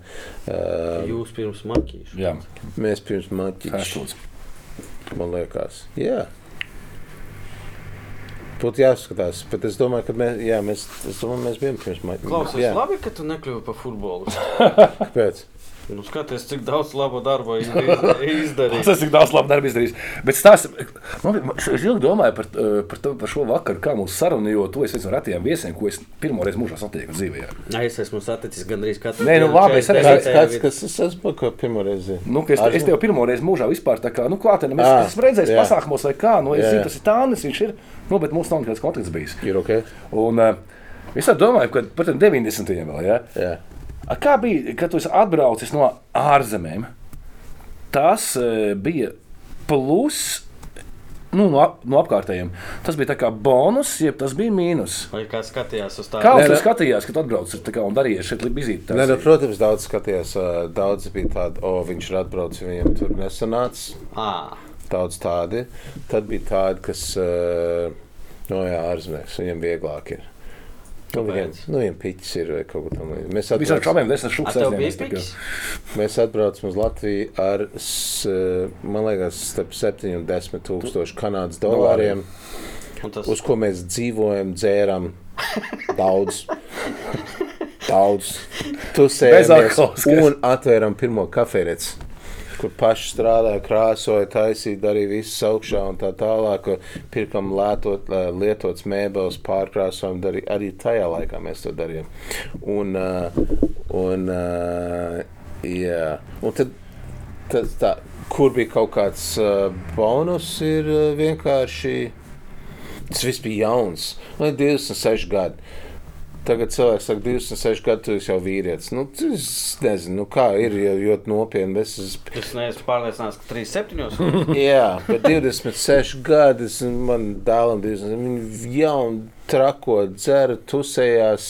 Uh, Jūs pirms makīšu. Jā, mēs pirms Ashwoods. man liekas. Jā. Būtu jāskatās, bet es domāju, ka mēs, jā, mēs, domāju, mēs bijām pirms maijā. Klausies, labi, ka tu nekļuvi par futbolu. Kāpēc? Nu, skaties, cik daudz labo darbu iz- iz- izdarījis. Tas ir daudz labu darbu izdarījis. Bet stāst, man, es ilgi domāju par, par, to, par šo vakaru, kā mūsu saruna, jo tu esi viens no retajiem viesiem, ko es pirmo reizi mūžā satieku dzīvē. Jā, es esmu saticis gandrīz katru Nē, nu dienu labi, es arī- 49 Kāds, kas es esmu, ko pirmo reizi? Nu, es, es tev pirmo reizi mūžā vispār tā kā, nu, klātienē, es, Ah, es esmu redzējis pasākumos vai kā, nu, es zinu, tas ir tānis, viņš ir, nu, bet mums nav nekāds kontakts bijis. Ir ok? Un uh, es domāju, ka par tiem 90. vēl, ja? Jā. A, Kā bija, kad tu atbraucis no ārzemēm? Tas uh, bija plus nu, no, ap- no apkārtējiem. Tas bija kā bonus, jeb tas bija mīnus. Vai kā skatījās uz tādu? Kā Nē, jūs nē. skatījāties, kad atbraucis tā kā un darījāt šeit vizīti? Nē, nu, protams, daudz skatījās. ā, Daudz bija tādi, o, viņš ir atbraucis, viņam tur nesanāca. À, Daudz tādi. Tad bija tādi, kas, ā, no jā, ārzemēs, viņiem vieglāk ir. Nu, viņiem, nu, viņiem piķis ir vai kaut ko tamlīdzīgu. Mēs atbraucam- čomiem piks? Mēs atbraucam uz Latviju ar, s- man liekas, starp 7 un 10 tūkstošu kanādas dolāriem, Un tas uz ko mēs dzīvojam, dzēram daudz. Daudz. Tusējamies alkoholiskais. un atvēram pirmo kafejneci. Kur paši strādāja, krāsoja, taisīja, darīja visu augšā un tā tālāk. Pirkam lētot, lietots mēbeles, pārkrāsojam, darīja, arī tajā laikā mēs to darījām. Un, un, jā. un tad, tas tā, kur bija kaut kāds bonus, ir vienkārši. Tas viss bija jauns. Man ir 26 gadi. Tagad cilvēks saka, 26 gadi, tu esi jau vīrietis. Nu, es nezinu, nu, kā ir, jo ļoti nopietni. Es esmu es neesmu pārliecināts, ka 37. Jā, bet 26 gadi es- man dēlam 20. Viņi jauni, trako, dzer, tusējās,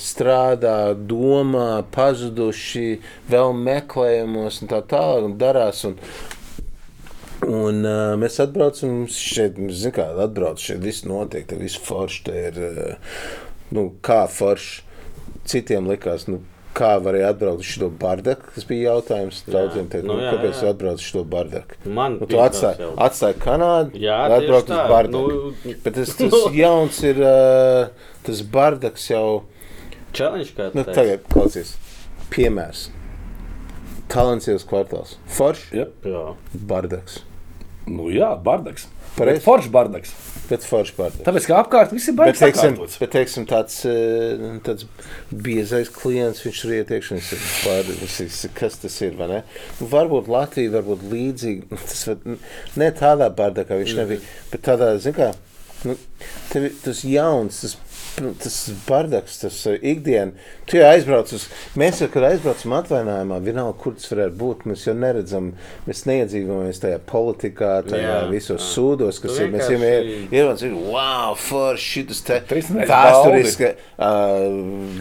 strādā, domā, pazuduši, vēl meklējumos un tā tālāk un darās. Un, Un, uh, mēs atbraucam šeit, mēs zinām, kā atbrauc šeit. Viss notiek, te viss forši. Te ir, uh, nu, kā forši. Citiem likās, nu, kā varēja atbraukt uz šo bardaku. Tas bija jautājums daudziem. Teikt, Nu, nu, jā, kāpēc tu atbrauc uz šo bardaku? Man Nu, tu atstāji, atstāji Kanādu, Jā, lai tieši atbrauktu tā. uz bardaku. Nu, Bet tas, tas jauns ir, uh, tas bardaks jau, Challenge kā nu, tagad klausies, piemērs. Talantsīvs kvartāls. Foršs Ja. Jā. bardaks. Nu jā, bardaks. Pareizi. Foršs bardaks. Bet foršs bardaks. Tāpēc, ka apkārt viss ir Bet, baigs teiksim, bet teiksim, tāds, eh, tāds biezais klients, viņš ir ietiekšs. Viņš ir pār, viņš ir, kas tas ir? Nu, varbūt Latvija, varbūt līdzīgi. nu, Tas var, ne tādā bārdā, kā viņš nebija, bet tādā, zin kā, nu, tev, tas jauns, tas, tas bardaks, tas uh, ikdiena. Tu jau aizbrauc uz, mēs jau, kad aizbraucam atvainājumā, vienalga, kur tas varētu būt, mēs jau neredzam, mēs neiedzīvojamies tajā politikā, tajā Jā, visos jā. sūdos, kas ir, mēs jau ierodas, ir, wow, forši, šis te vēsturiski uh,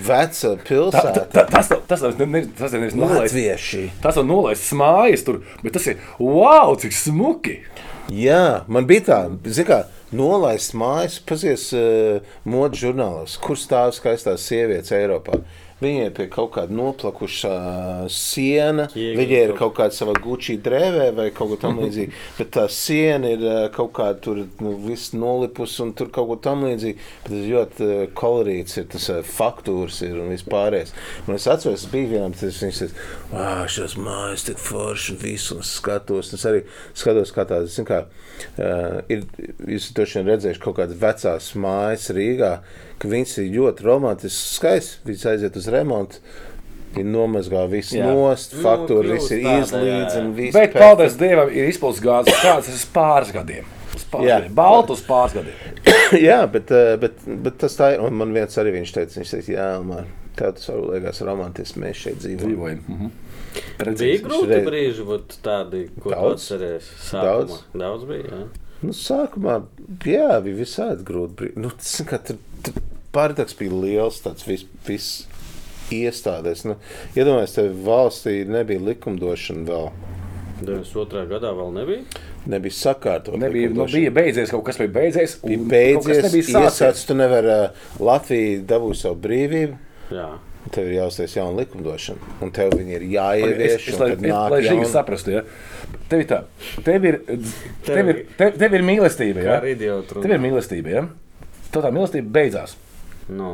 veca pilsēta. tā, tas nav- tas nav- ne- ne- tas nevis. Latvieši. Tas var nolaist mājas tur, bet tas ir wow, cik smuki. Jā, man bija tā, zin kā, nolaist mājas, pazies uh, modu žurnālos, kur stāv skaistās sievietes Eiropā. Viņai ir kaut kāda noplakušā siena, Iegūt viņai ir kaut- kāda sava gučī drēvē vai kaut ko tamlīdzīgu. Bet tā siena ir uh, kaut kāda tur nu, viss nolipus un tur kaut ko tamlīdzīgu. Bet tas ļoti uh, kolorīts ir, tas uh, faktūrs ir un viss pārējais. Un es atceros, es biju vienam, tas viņš teica, wow, šīs mājas tik forši un visu un skatos. Un es arī skatos, kā tādas, zin kā, uh, ir, jūs droši vien redzējuši kaut kādas vecās mājas Rīgā, ka viņas ir ļoti romantiskas, skaistas, viņas aiziet uz remontu. Viņi nomazgā visu Jā. nost, Nu, faktūru, viss ir tāda, jā, izlīdz un jā. viss. Bet, paldies Dievam, ir izpildīts gāzes. Kāds tas ir pāris gadiem? Uz pāris Jā. gadiem. Baltu uz pāris gadiem. jā, bet, eh, bet, bet tas tā ir. Un man viens arī viņš teica, viņš teica, jā, man tev tas varbūt liekas romantiski, mēs šeit dzīvojam. Dzīvojam. Mhm. Bija Redzēsim. grūti reiz- brīži, būt tādi, ko Daudz. atceries. Daudz. Sākumā. Daudz bija. Jā. Nu, sākumā, jā, bija visādi grūti. brīži. Nu, tas, kā tur, tur pārdaks bija liels, tāds viss vis iestādēs. Nu, iedomājieties, te valstī nebija likumdošana vēl. 92. gadā vēl nebija. Nebija sakārtot. Nebija, nu, bija beidzies, kaut kas bija beidzies. bija beidzies, sācies. iesācis, tu nevari uh, Latviju dabūt savu brīvību. Jā. Tev ir jāuztais jauna likumdošana, un tev viņi ir jāievieš. Es, es, lai, lai šī jauna- saprastu, ja? tev ir tā, tev ir, tev ir, tev, tev ir mīlestība, ja? tev ir mīlestība, ja? Tev tā mīlestība beidzās. No.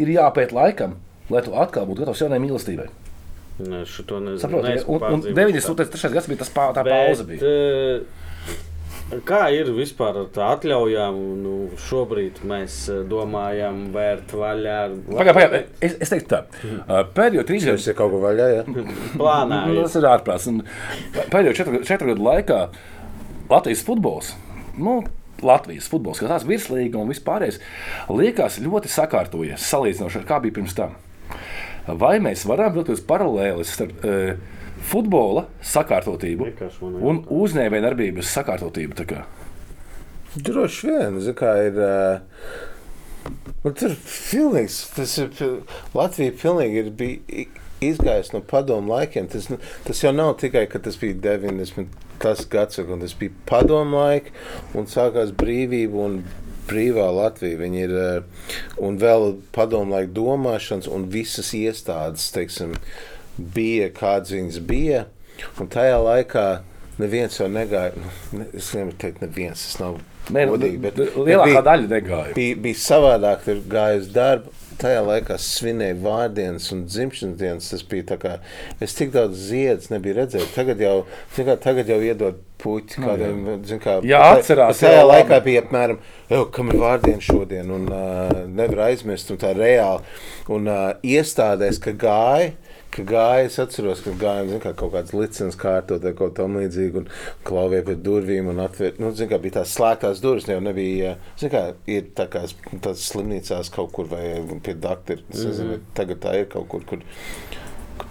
Ir jāpēt laikam, lai tu atkal būtu gatavs jaunai mīlestībai. Nē, šo nezinu. Saproti, ja? Neesmu un, un pārdzīvojis 93. gads bija tas pā, tā pauze. Bet, Bija. eh, Kā ir vispār ar tā atļaujām? Nu, šobrīd mēs eh, domājam, vērt vaļā. Pagaid, pagaid, es, es teiktu tā, uh, pēdējo trīs gadus ir kaut ko vaļā. Ja? Plānā. Nu, ir. tas ir ārprāts. Pēdējo četru, četru gadu laikā Latvijas futbols. Nu, Latvijas futbols, kas tāds virslīga un vispārējais, liekas ļoti sakārtojies salīdzinoši ar kā bija pirms tam. Vai mēs varam vilkt paralēlis starp uh, futbola sakārtotību un uzņēmējdarbības sakārtotību? tā kā? Droši vien, kā ir. Uh, tur pilnīgs, tas ir. Latvija pilnīgi ir bij- izgājusi no padomu laikiem. Tas, nu, tas jau nav tikai, ka tas bija 90. Tas gads, un tas bija padomu laiki, un sākās brīvība un brīvā Latvija. Viņi ir eh, un vēl padomu laiku domāšanas, un visas iestādes, teiksim, bija kādas viņas bija. Un tajā laikā neviens jau negāja. Nu, ne, es nevaru teikt, neviens tas nav Nē, nu, godīgi, bet, lielākā bet bija, daļa negāja. bija, bija savādāk, tur gāja uz darbu. Tajā laikā svinēja vārdienas un dzimšanas dienas. Tas bija tā kā es tik daudz ziedus nebiju redzējis. Tagad jau, kā, tagad jau iedod puķi kādam. zin Kā, Jā, atcerās, Tajā jā, laikā bija apmēram, jau, kam ir vārdiena šodien, un uh, nevar aizmirst, un tā reāli. Un uh, iestādēs, ka gāja. Ka gāja, es atceros, ka zin, kā, kaut kādas licences kārtot vai kaut kā tamlīdzīga, un klauvēja pie durvīm un atvērt. Nu, zin, kā, bija tās slēgtās durvis, jau nebija. Zin, kā, ir tā kā tās slimnīcās kaut kur vai pie. Es nezinu, vai tagad tā ir kaut kur. kur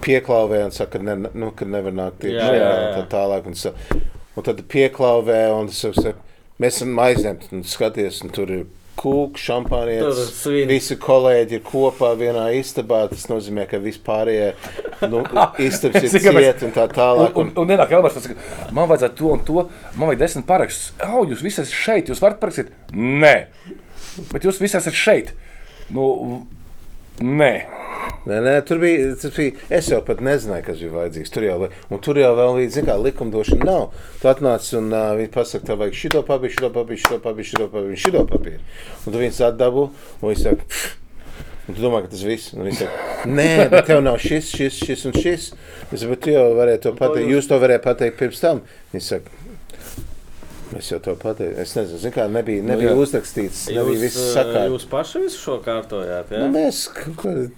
Pieklauvē un saka, ka, ne, nu, ka nevar nākt Jā, iekšā jā, un jā. tā tālāk. Un, un tad pieklauvē un es saku, mēs esam aizņemti un skaties, un tur ir šampānietis. svin. Visi kolēģi ir kopā vienā istabā. Tas nozīmē, ka vispārējie nu, istabas ir Es tikai mēs- ciet un tā tālāk. Un, un, un nenāk Elmars, tas, ka man vajadzētu to un to, man vajag desmit parakstus. Au, jūs visi esat šeit, jūs varat parakstīt? Nē, bet jūs visi esat šeit. Nu, nē. Nē, nē, tur bija, tas bija. Es jau pat nezināju, kas bija vajadzīgs. Tur jau, tur jau vēl zināmā mērā, likumdošana nav. Tu atnāc un uh, viņi pasaka, tev vajag šito papīru, šito papīru, šito papīru, šito papīru, šito papīru. Un tu viņus atdabu, un viņi saka, un tu domā, ka tas viss. Saka, nē, bet tev nav šis, šis, šis un šis. Es saku, bet tu jau varēji to pateikt. Jūs to varējāt pateikt pirms tam. Viņi saka, Mēs jau to pateicām. Es nezinu, zin kā nebija, nebija jā. nu, uzrakstīts. Nebija Jūs, viss sakārtots. jūs paši visu šo kārtojāt. Ja? Nu, mēs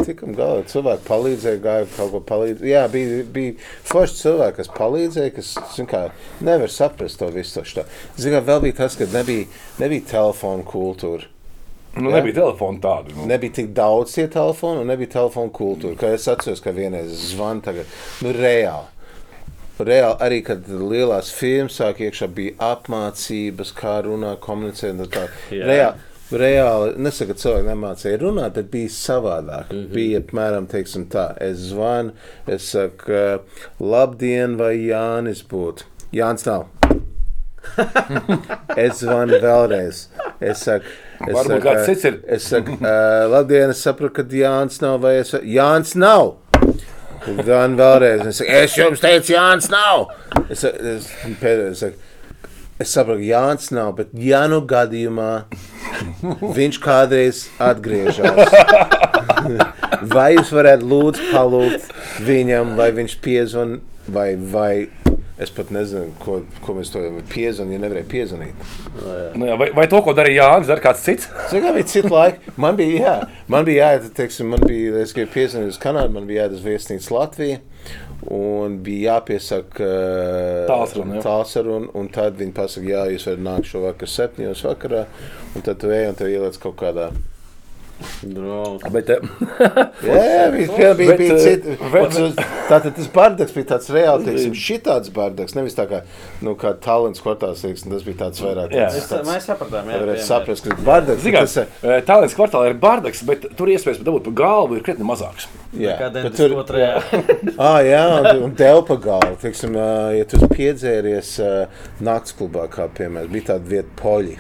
tikām galā. Cilvēki palīdzēja, gāja kaut ko palīdzēt. Jā, bija, bija forši cilvēki, kas palīdzēja, kas zin kā, nevar saprast to visu. to Zinu, kā vēl bija tas, ka nebija, nebija telefona kultūra. Nu, Jā. nebija telefona tāda. Nu. Nebija tik daudz tie telefoni, un nebija telefona kultūra. Kā es atceros, ka vienreiz zvanu tagad, nu, reāli. Reāli arī, kad lielās firmas sāk iekšā, bija apmācības, kā runāt, komunicēt. Jā. Reāli, reāli, nesaku, ka cilvēki nemācīja runāt, bet bija savādāk. Mm -hmm. Bija apmēram tā, es zvanu, es saku, labdien, vai Jānis būtu. Jānis nav. es zvanu vēlreiz. Es saku, es Varbūt saku, kāds cits ir. Es saku, uh, labdien, es saprotu, ka Jānis nav. Vai es Jānis nav. Gan vēlreiz. Es, saku, es jums teicu, Jānis nav. Es, es, pēdējais, es, saku, es saprotu, Jānis nav, bet ja nu gadījumā viņš kādreiz atgriežas. Vai jūs varētu lūdzu palūgt viņam, lai viņš piezvan, vai, vai es pat nezinu, ko, ko mēs to piezvanījām, ja nevarēja piezvanīt. Nu, jā, vai, vai to, ko darīja Jānis, dara kāds cits? Zinu, kā bija cita laika. Man bija, jā, man bija jāiet, teiksim, man bija, es gribēju piezvanīt uz Kanādu, man bija jāiet uz viesnīcu Latviju. Un bija jāpiesaka Tālsruna, jā. tālsruna, un tad viņi pasaka, jā, jūs varat nākt šovakar septiņos vakarā, un tad tu ej un tev ieliec kaut kādā. Bet, eh, Jā, bija, bija, bija, eh, cita. Tātad tas bardaks bija tāds reāli, teiksim, šitāds bardaks, nevis tā kā, nu, kā talents kvartāls, teiksim, tas bija tāds vairāk. Jā. tāds- Es, tāds- mēs sapratām, jā, Varētu saprast, ka bardaks, Zināt, tas ir. eh, Talants kvartālā ir bardaks, bet tur iespējas dabūt pa galvu ir krietni mazāks. Jā, bet tur, 92. Ah, jā, un, un telpa galva. Teiksim, ā, ja tu esi piedzēries naktsklubā, kā piemēram, bija tāda vieta poļi.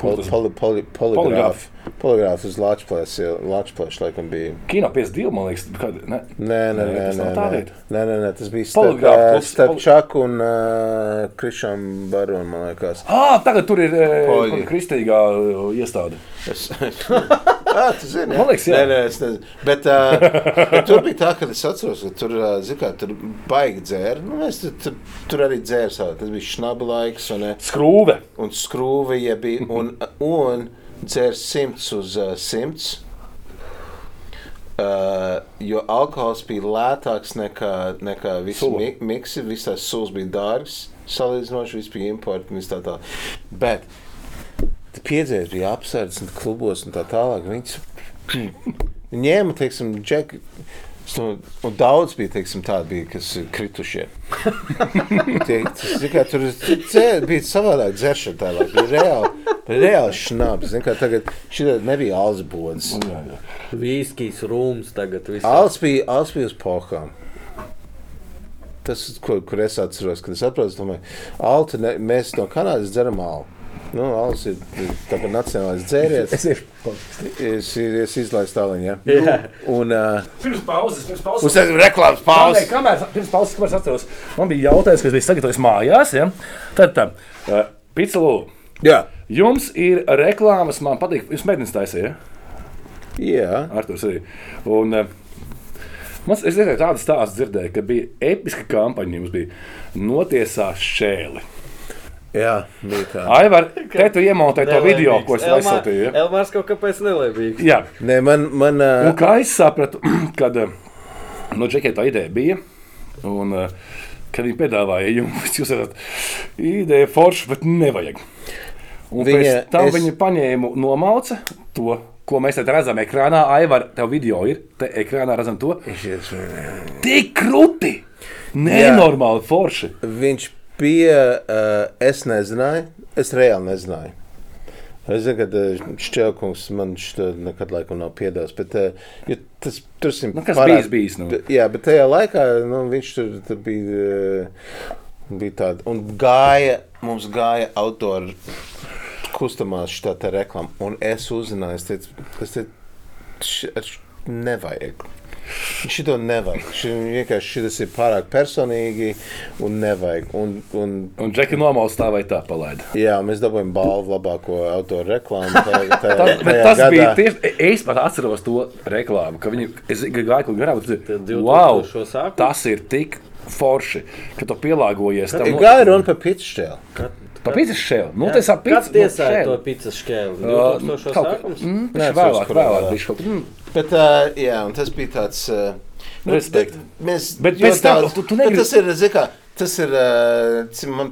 Poli, poli, poli, poligrāf. Poligrāfs uz Latvijas laikam bija. Kino 52, man liekas, kad, ne? Nē, nē, nē, nē, nē. vieta. nē, nē, nē tas bija starp, klubs, starp Čaku un uh, Krišām Baronu, man liekas. Ah, tagad tur ir uh, kristīgā uh, iestāde. Ah, tu zini, Man liekas, jā. Nē, nē, es nezinu. Bet, uh, bet tur bija tā, ka es atceros, ka tur, uh, zin kā, tur baigi dzēra. Nu, es, tur, tur, tur arī dzēra savā. Tas bija šnabu laiks un, Skrūve. un skrūve, ja bija, un, un dzēra simts uz uh, simts. Uh, jo alkohols bija lētāks nekā, nekā visi mi miksi. Viss tās sulas bija dārgas, salīdzinoši, viss bija imports. viss Tā tā. Bet piedzēries bija apsardzes un klubos un tā tālāk. Viņus ņēma, teiksim, džeki. Un, un daudz bija teiksim, tādi, bija, kas ir kritušie. Tie, tas, kā, tur dzēr, bija savādāk dzeršana. Tā bija reāli, reāli šnabs. Kā, Tagad šī nebija alzbodas. Vīskijas rūms tagad viss. Alts bija, alts bija uz pohām. Tas, ko, kur es atceros, kad es saprotu, domāju, Alta, ne, mēs no Kanādas dzeram alu. Nu, Alts ir tāpat nacionālais dzēriens. Es iešu. Es, es izlaistu tāliņu, ja. Jā. Un, uh, Pirms pauzes, pirms pauzes. Mums ir reklāmas Nē, pauze. kamēr pirms pauzes, kamēr atceros, man bija jautājums, kas bija sagatavots mājās. Ja? Tad, tā, uh, Picalu, Jā. jums ir reklāmas, man patīk, jūs mēģināt taisīt, ja? Jā. Arktūrs arī. Un, uh, Mums, es dzirdēju tādu stāstu, dzirdēju, ka bija episka kampaņa. Jums bija notiesā šēli. Jā, bija tā. Aivar, te tu iemontēji to video, ko es aizsūtīju. Ja? Elmārs kaut kāpēc nelēmīgs. Jā, Nē, man, man Un uh, kā es sapratu, kad no Džekija tā ideja bija, un kad viņi piedāvāja jums, jūs esat ideja forša, bet nevajag. Un Viņa- pēc tam es- viņa paņēma nomauca to, ko mēs te redzam ekrānā. Aivar, tev video ir, te ekrānā redzam to. Tik krūti! Nenormāli forši! viņš bija, uh, es nezināju, es reāli nezināju. Es zinu, ka Šķēlkungs man šito nekad laikam nav piedāvājis, bet uh, jo tas tur ir Nu, kas bijis, bijis, nu. Jā, bet tajā laikā nu, viņš tur, tur bija, bija tāda, un gāja, mums gāja outdoor kustamās šitā te reklama, un es uzzināju, es teicu, es teicu, nevajag. Šito nevajag. Ši, vienkārši šis ir pārāk personīgi un nevajag. Un, un, Un Džeki nomauca tā vai tā palaida. jā, mēs dabūjām balvu labāko autoru reklāmu. Tajā, tajā, Tas, bet tajā tas gadā. bija tieši. Es pat atceros to reklāmu, ka viņi es gāju garām. Tad Tad, 2000 wow, tas ir tik forši, ka tu pielāgojies tam. Ir gāja runa par pitšķēlu. Papīrs šeit. Nu, tas ir Kad pits. tiesāja to pīcis šķēli? Uh, 2000 kaut kā- sākums? Mm, Nē, vēlāk, vēlāk bija kaut kas. Bet, uh, jā, un tas bija tāds. Uh, Respekt. Mēs, Bet pēc tam daudz- tu- tu bet negribi- Tas ir, zini kā, tas ir, uh, cik man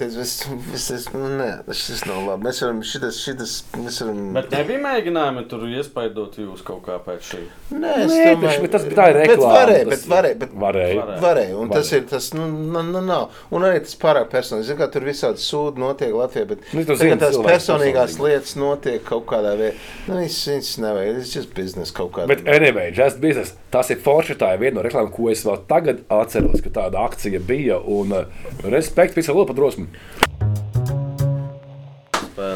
tas viss, viss, nu, nē, šis nav labi. Mēs varam, šitas, šitas, mēs varam. Bet nebija mēģinājumi tur iespaidot jūs kaut kā pēc šī. Nē, es Nē, domāju, bet tas- tā ir Bet reklāma, varēja, tas- bet varēja. Bet, Varēja. Varēja. Varēja, un tas Varēja. ir tas, nu, nu, nu nav. Un arī tas pārāk personīgi. Zinu, kā tur visādi sūdi notiek Latvijā, bet Nu, tu tagad tās personīgās personīgi. lietas notiek kaut kādā veidā. Nu, viņas, viņas nevajag, tas ir biznesa kaut kādā. Bet, anyway, just business. Tas ir forši. Tā ir viena no reklāmām, ko es vēl tagad atceros, ka tāda akcija bija. Un uh, respekt, pēc tam, par drosmi.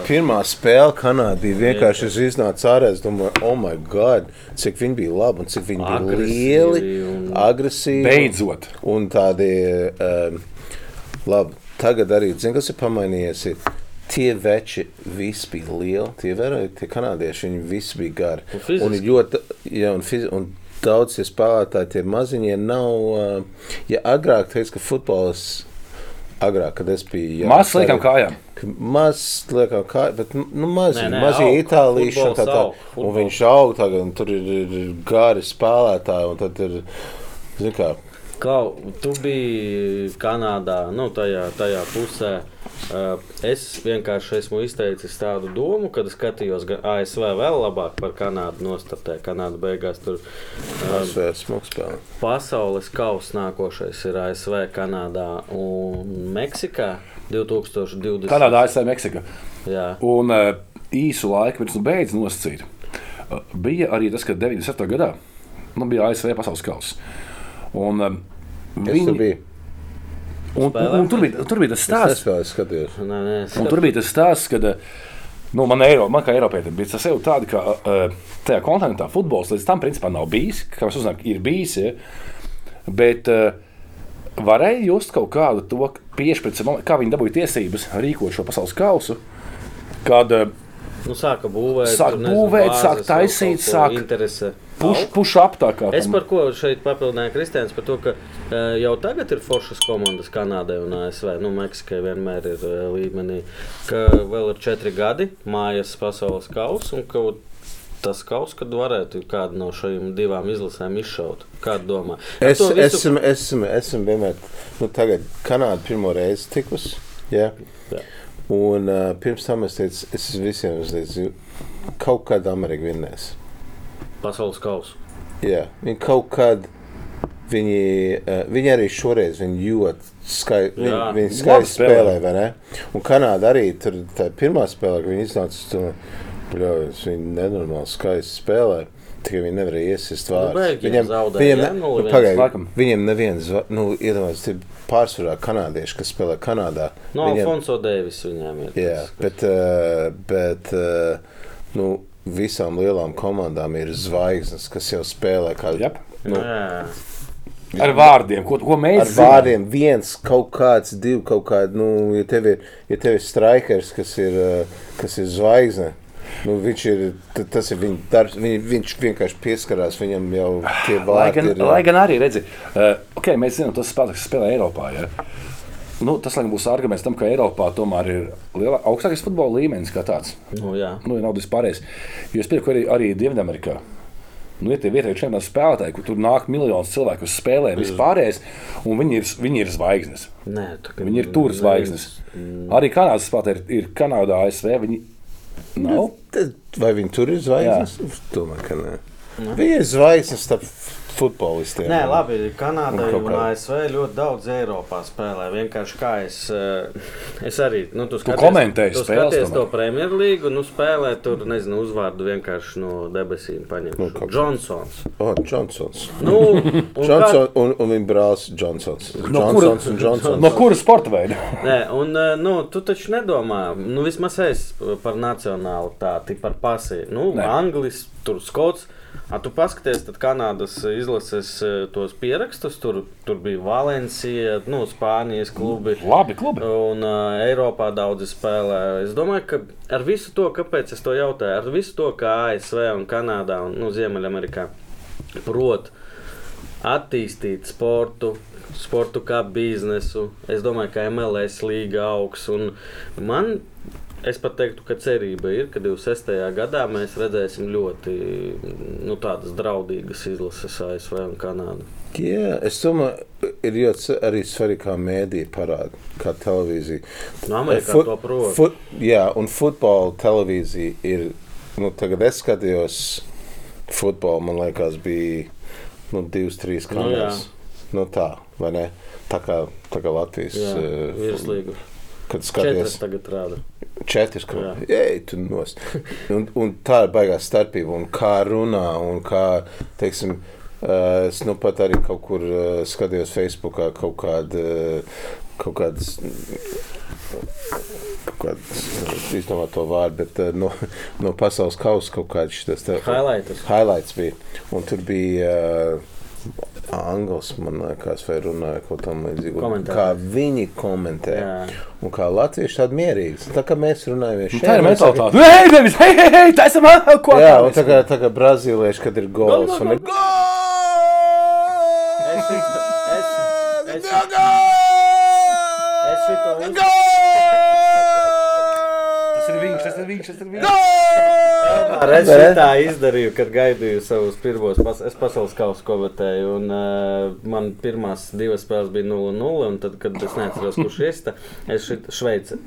Pirmā spēle Kanādā bija vienkārši es iznācu ārā. Es domāju, oh, my God, cik viņi bija labi un cik viņi bija Agresīvi lieli, un- agresīvi. Beidzot. Un tādi, um, labi, tagad arī, zinu, kas ir pamainījies. Ir, Tie veči visi bija lieli. Tie, vēroja, tie kanādieši viņi visi bija gari. Un. Un, ļoti, ja, un, fizi, un daudz tie spēlētāji, tie maziņie nav. Uh, ja agrāk teica, ka futbols, agrāk, kad es biju. Maz liekam kājām. Maz liekam, kā, bet nu, mazi, Nē, nē, mazie aug. itālieši. un tā tā. Aug, Un futbols. viņš aug tagad, un tur ir, ir gari spēlētāji, un tad ir, zin kā, Klau, tu biji Kanādā, nu, tajā, tajā pusē. Uh, Es vienkārši esmu izteicis tādu domu, kad es skatījos gan ASV vēl labāk par Kanādu nostartē. Kanāda beigās tur spēlē. pasaules kausa nākošais ir ASV, Kanādā un Meksikā 2020. Kanādā, ASV, Meksika. Jā, Un uh, īsu laiku pirms tam beidz nosacīt. Bija arī tas, ka 97. gadā nu, bija ASV pasaules kausa. Un, um, biju. Un, un, un tur, bija, tur bija tas Es stāsts, tur bija tas stāsts kad uh, Nu, man, Eiro, man kā Eiropietim bija tas jau tādi, ka uh, tajā kontinentā futbols līdz tam principā nav bijis. Kā mēs uzzinām, ir bijis. Ja? Bet uh, varēja just kaut kādu to piešķirt, kā viņi dabūja tiesības rīkot šo pasaules kausu. Kad Nu, sāka būvēt, Sāk tur, nezinu, būvēt, bāzes, sāk taisīt, sāk Interese. puš, puš ap tā kā Es par ko šeit papildināju Kristians, par to, ka uh, jau tagad ir foršas komandas Kanādai un ASV. Nu, Meksikai vienmēr ir līmenī, ka vēl ir četri gadi mājas pasaules kausa un ka tas kaus, kad varētu kādu no šīm divām izlasēm izšaut. Kādu domā? Ar Es visu- esmu, esmu, esmu vienmēr, nu, tagad Kanāda pirmo reizi tikus. Ja? Jā. Un uh, pirms tam es teicu, es visiem uzlicu, kaut kad Amerika vinnēs. pasaules kausu. Jā, viņi kaut kad. Viņi, uh, viņi arī šoreiz viņi ļoti skaisti viņi, viņi skaisti spēlē. spēlē. vai ne? Un Kanāda arī tur pirmā spēlē, kad viņi iznāca, tur viņi nenormāli skaisti spēlē. Tikai viņi nevarēja iesist vārdus. Beļģiem zaudēja, viņiem, jā, ne- nu, viens. pagaid, viņiem neviens, nu, iedomājieties, tie pārsvarā kanādieši, kas spēlē Kanādā. No viņiem- Alfonso Deivis viņiem ir. Jā, tas, kas- bet, uh, bet uh, nu, visām lielām komandām ir zvaigznes, kas jau spēlē kādu Jep. nu, Jā. Ar vārdiem, ko, ko mēs ar vārdiem. Viens kaut kāds, divi kaut kādi. Nu, ja tev ir, ja tev ir strikers, kas ir, uh, kas ir zvaigzne. Nu, viņš ir, tas ir viņa darbs. Viņ, viņš vienkārši pieskarās viņam jau tie Lai vārdi. gan, ir, lai gan arī redzi, uh, okay, mēs zinām, tas kas spēlē Eiropā. Ja? Nu, tas laikam, būs arguments tam, ka Eiropā tomēr ir liela, augstākais futbola līmenis kā tāds. Nu, jā. Nu, ja nav vispārējais. Jo es pieņemu, ka arī, arī Dienvidamerikā. Nu, ir tie vietējie čempionāta spēlētāji, kur tur nāk miljonus cilvēku uz spēlēm, vispārējais, un viņi ir, viņi ir zvaigznes. Nē, ka- Viņi ir tur zvaigznes. Arī Kanādas spēlētāji ir, ir Kanādā, ASV. Viņi nav. Tad Vai viņi tur ir zvaigznes? Es Domāju, ka nē. Viņi ir zvaigznes starp futbolistiem. Nē, labi. Kanādai Un un kā- ASV ļoti daudz Eiropā spēlē. Vienkārši kā es, eh, es arī. Nu, tu skaties, komentēji tu spēles skaties tomēr. to Premjerlīgu, nu spēlē tur, nezinu, uzvārdu vienkārši no debesīm paņem. Nu, kaut kā. Džonsons. O, Džonsons. Nu, un Johnson, un, un viņa brālis Džonsons. No Džonsons kura- un Džonsons. No kuras sporta veida? Nē, un eh, nu, tu taču nedomā, nu, vismaz es par nacionālitāti, par pasī. Nu, Nē. Anglis, tur Skots. A, tu paskaties, tad Kanādas izlases eh, tos pierakstus. Tur, tur bija Valencija, nu, Spānijas klubi. Labi, klubi. Un uh, Eiropā daudzi spēlē. Es domāju, ka ar visu to, kāpēc es to jautāju, ar visu to, kā ASV un Kanādā un nu, Ziemeļamerikā prot attīstīt sportu, sportu kā biznesu. Es domāju, ka MLS līga augs. un Man, es pat teiktu, ka cerība ir, ka 26. gadā mēs redzēsim ļoti nu, tādas draudīgas izlases ASV un Kanādu. Jā, es domāju, ir ļoti arī svarīgi, kā mēdīja parāda, kā televīzija. No Amerikā Fut- to prot. fut- Jā, un futbola televīzija ir. Nu, tagad es skatījos futbolu, man liekas, bija nu, divas, trīs Nu, kameras. Nu, tā, vai ne? Tā kā, tā kā Latvijas Jā, virslīga. Kad skaties, tagad rāda. četras kameras. Ej, tu nost. Un, un tā ir baigā starpība. Un kā runā, un kā, teiksim, Uh, es nu pat arī kaut kur uh, skatījos Facebookā kaut kādu, uh, kaut kādas, kaut kādas, izdomāt to vārdu, bet no, no pasaules kausa kaut kāds te- Highlights. highlights bija. Un tur bija uh, Angls, man liekas, vai runāja kaut tam līdzīgu. Komentāri. Kā viņi komentē. Jā. Un kā latvieši tādi mierīgi. Tā kā mēs runājam, Nu, Tā ir mentalitāte. Hei, nevis, hei, hei, hei, tā esam ah, ko Jā, un tā kā, tā kā brazīlieši, kad ir gols. un ir- Es šito- es- es- es šito uz- Tas ir viņš, tas ir viņš, tas ir viņš. Ar Es tā izdarīju, kad gaidīju savus pirmos pas es pasaules kausa komentēju. Un, uh, man pirmās divas spēles bija 0-0. Un tad, kad es neatceros, kurš iesta, es šeit Šveice.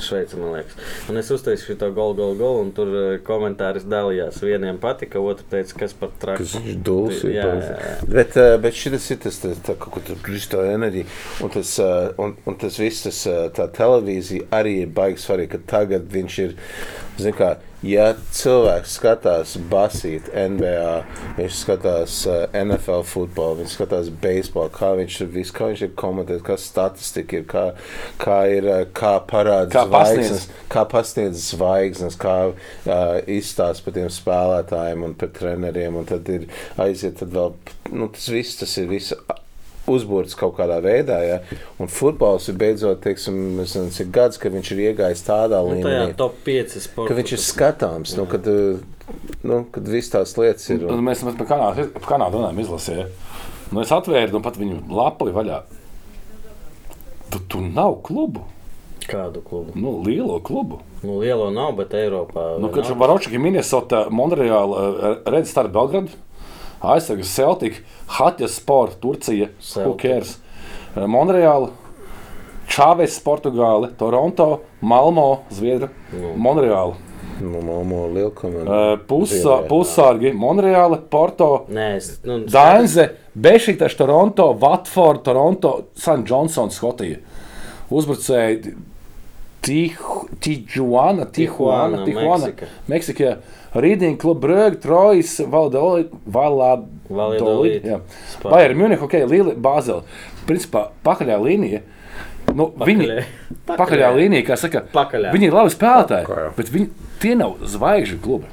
Šveice, man liekas. Un es uztaisīju šo golu, golu, golu, un tur komentārs dalījās. Vieniem patika, otrs teica, kas par traku. Kas viņš dūls ir. Jā, jā, jā. Bet, bet šis ir tas, tas tā, kaut kur tur kristā enerģija. Un tas, un, un tas viss, tas, tā televīzija arī ir baigs svarīgi, ka tagad viņš ir, zin kā, ja cilvēks skatās basīt NBA, viņš skatās uh, NFL futbolu, viņš skatās beisbolu, kā viņš ir viss, kā viņš ir komentējis, kā statistika ir, kā, kā ir, uh, kā parāda zvaigznes, kā pasniedz zvaigznes, kā uh, izstāsta par tiem spēlētājiem un par treneriem, un tad ir aiziet, tad vēl, nu, tas viss, tas ir viss uzbūvēts kaut kādā veidā. Ja? Un futbols ir beidzot, teiksim, nezinu, cik gads, ka viņš ir iegājis tādā Nu, tajā līmenī, top 5 sporta. ka viņš ir skatāms. Nu, kad, uh, nu, kad viss tās lietas ir. Un Un, Mēs, mēs par Kanādu, Kanādu runājam, izlasījām. Nu, es atvēru nu, pat viņu lapli vaļā. Tu, tu nav klubu, Kādu klubu? nu, lielo klubu. Nu, lielo nav, bet Eiropā. Nu, kad nav. Varočiki, Minnesota, Monreāla, Red Star, Belgrada, aizsargs Celtic, Hatja Sport, Turcija, Celtic. Hookers, Monreāla, Čāves, Portugāle, Toronto, Malmo, Zviedra, Monreāla. Uh, Pusa, Zviedrijā. pusārgi, Monreāla, Porto, Nē. Nu, Dainze, Bešiktaš, Toronto, Watford, Toronto, San Johnsons, Skotija. Uzbrucēji Tijuana, Tijuana, Tijuana, Tijuana, Meksika. Kluba Brīsīs, Trojas, Valladolid, Valladolid. jā. Spānija. Vai ar Munichu, ok, Līja Bāzela. Principā pakaļā līnija. Nu, viņi Pakaļē. pakaļā līnija, kā saka, Pakaļā. viņi ir labi spēlētāji, Pakaļā. bet viņi, tie nav zvaigžņu klubi.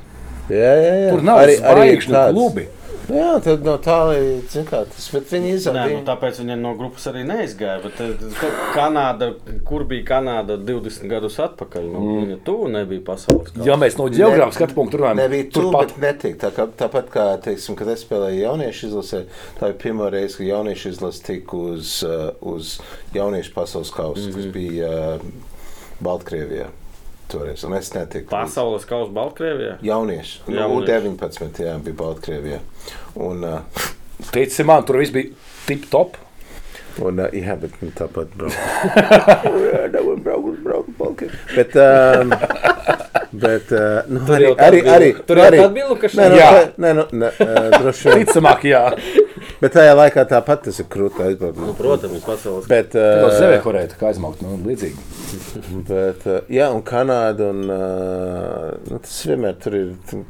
Jā, jā, jā. Tur nav Arī- arī zvaigžņu tāds. klubi. Jā, tad no tālāk, zin kā, tas, viņi Nē, nu, tāpēc viņi no grupas arī neizgāja. Bet, eh, ka- Kanāda, kur bija Kanāda 20 gadus atpakaļ? Nu, mm. Viņa tuvu nebija pasaules kausa. Ja mēs no geogrāfijas skatu punktu runājam, Nebija tur turpat pat netika. Tā kā, tāpat kā, teiksim, kad es spēlēju jauniešu izlasē, tā ir pirmā reize, kad jauniešu izlase tika uz, uh, uz jauniešu pasaules kausa. Mm -hmm. Tas bija uh, Baltkrievijā toreiz, netiku. līdzi. Pasaules kausa Baltkrievijā. Jaunieši. Nu, Jaunieši. U19, jā, bija Baltkrievijā. Un, uh, teici man, tur viss bija tip top. Un, uh, jā, bet nu, tāpat braucu. jā, nevar braukt, braukt, braukt. Bet, um, bet uh, nu, arī, arī, tā arī, bija- tur arī, nu, nu, nē, uh, droši vien. Ticamāk, jā. Bet tajā laikā tāpat tas ir krūti aizbraukt. Nu, protams, pasaules Tas uh, zeme korēta, kā aizmaukt, nu, līdzīgi. bet uh, jā, un Kanāda, un uh, nu, tas vienmēr tur ir. Tur,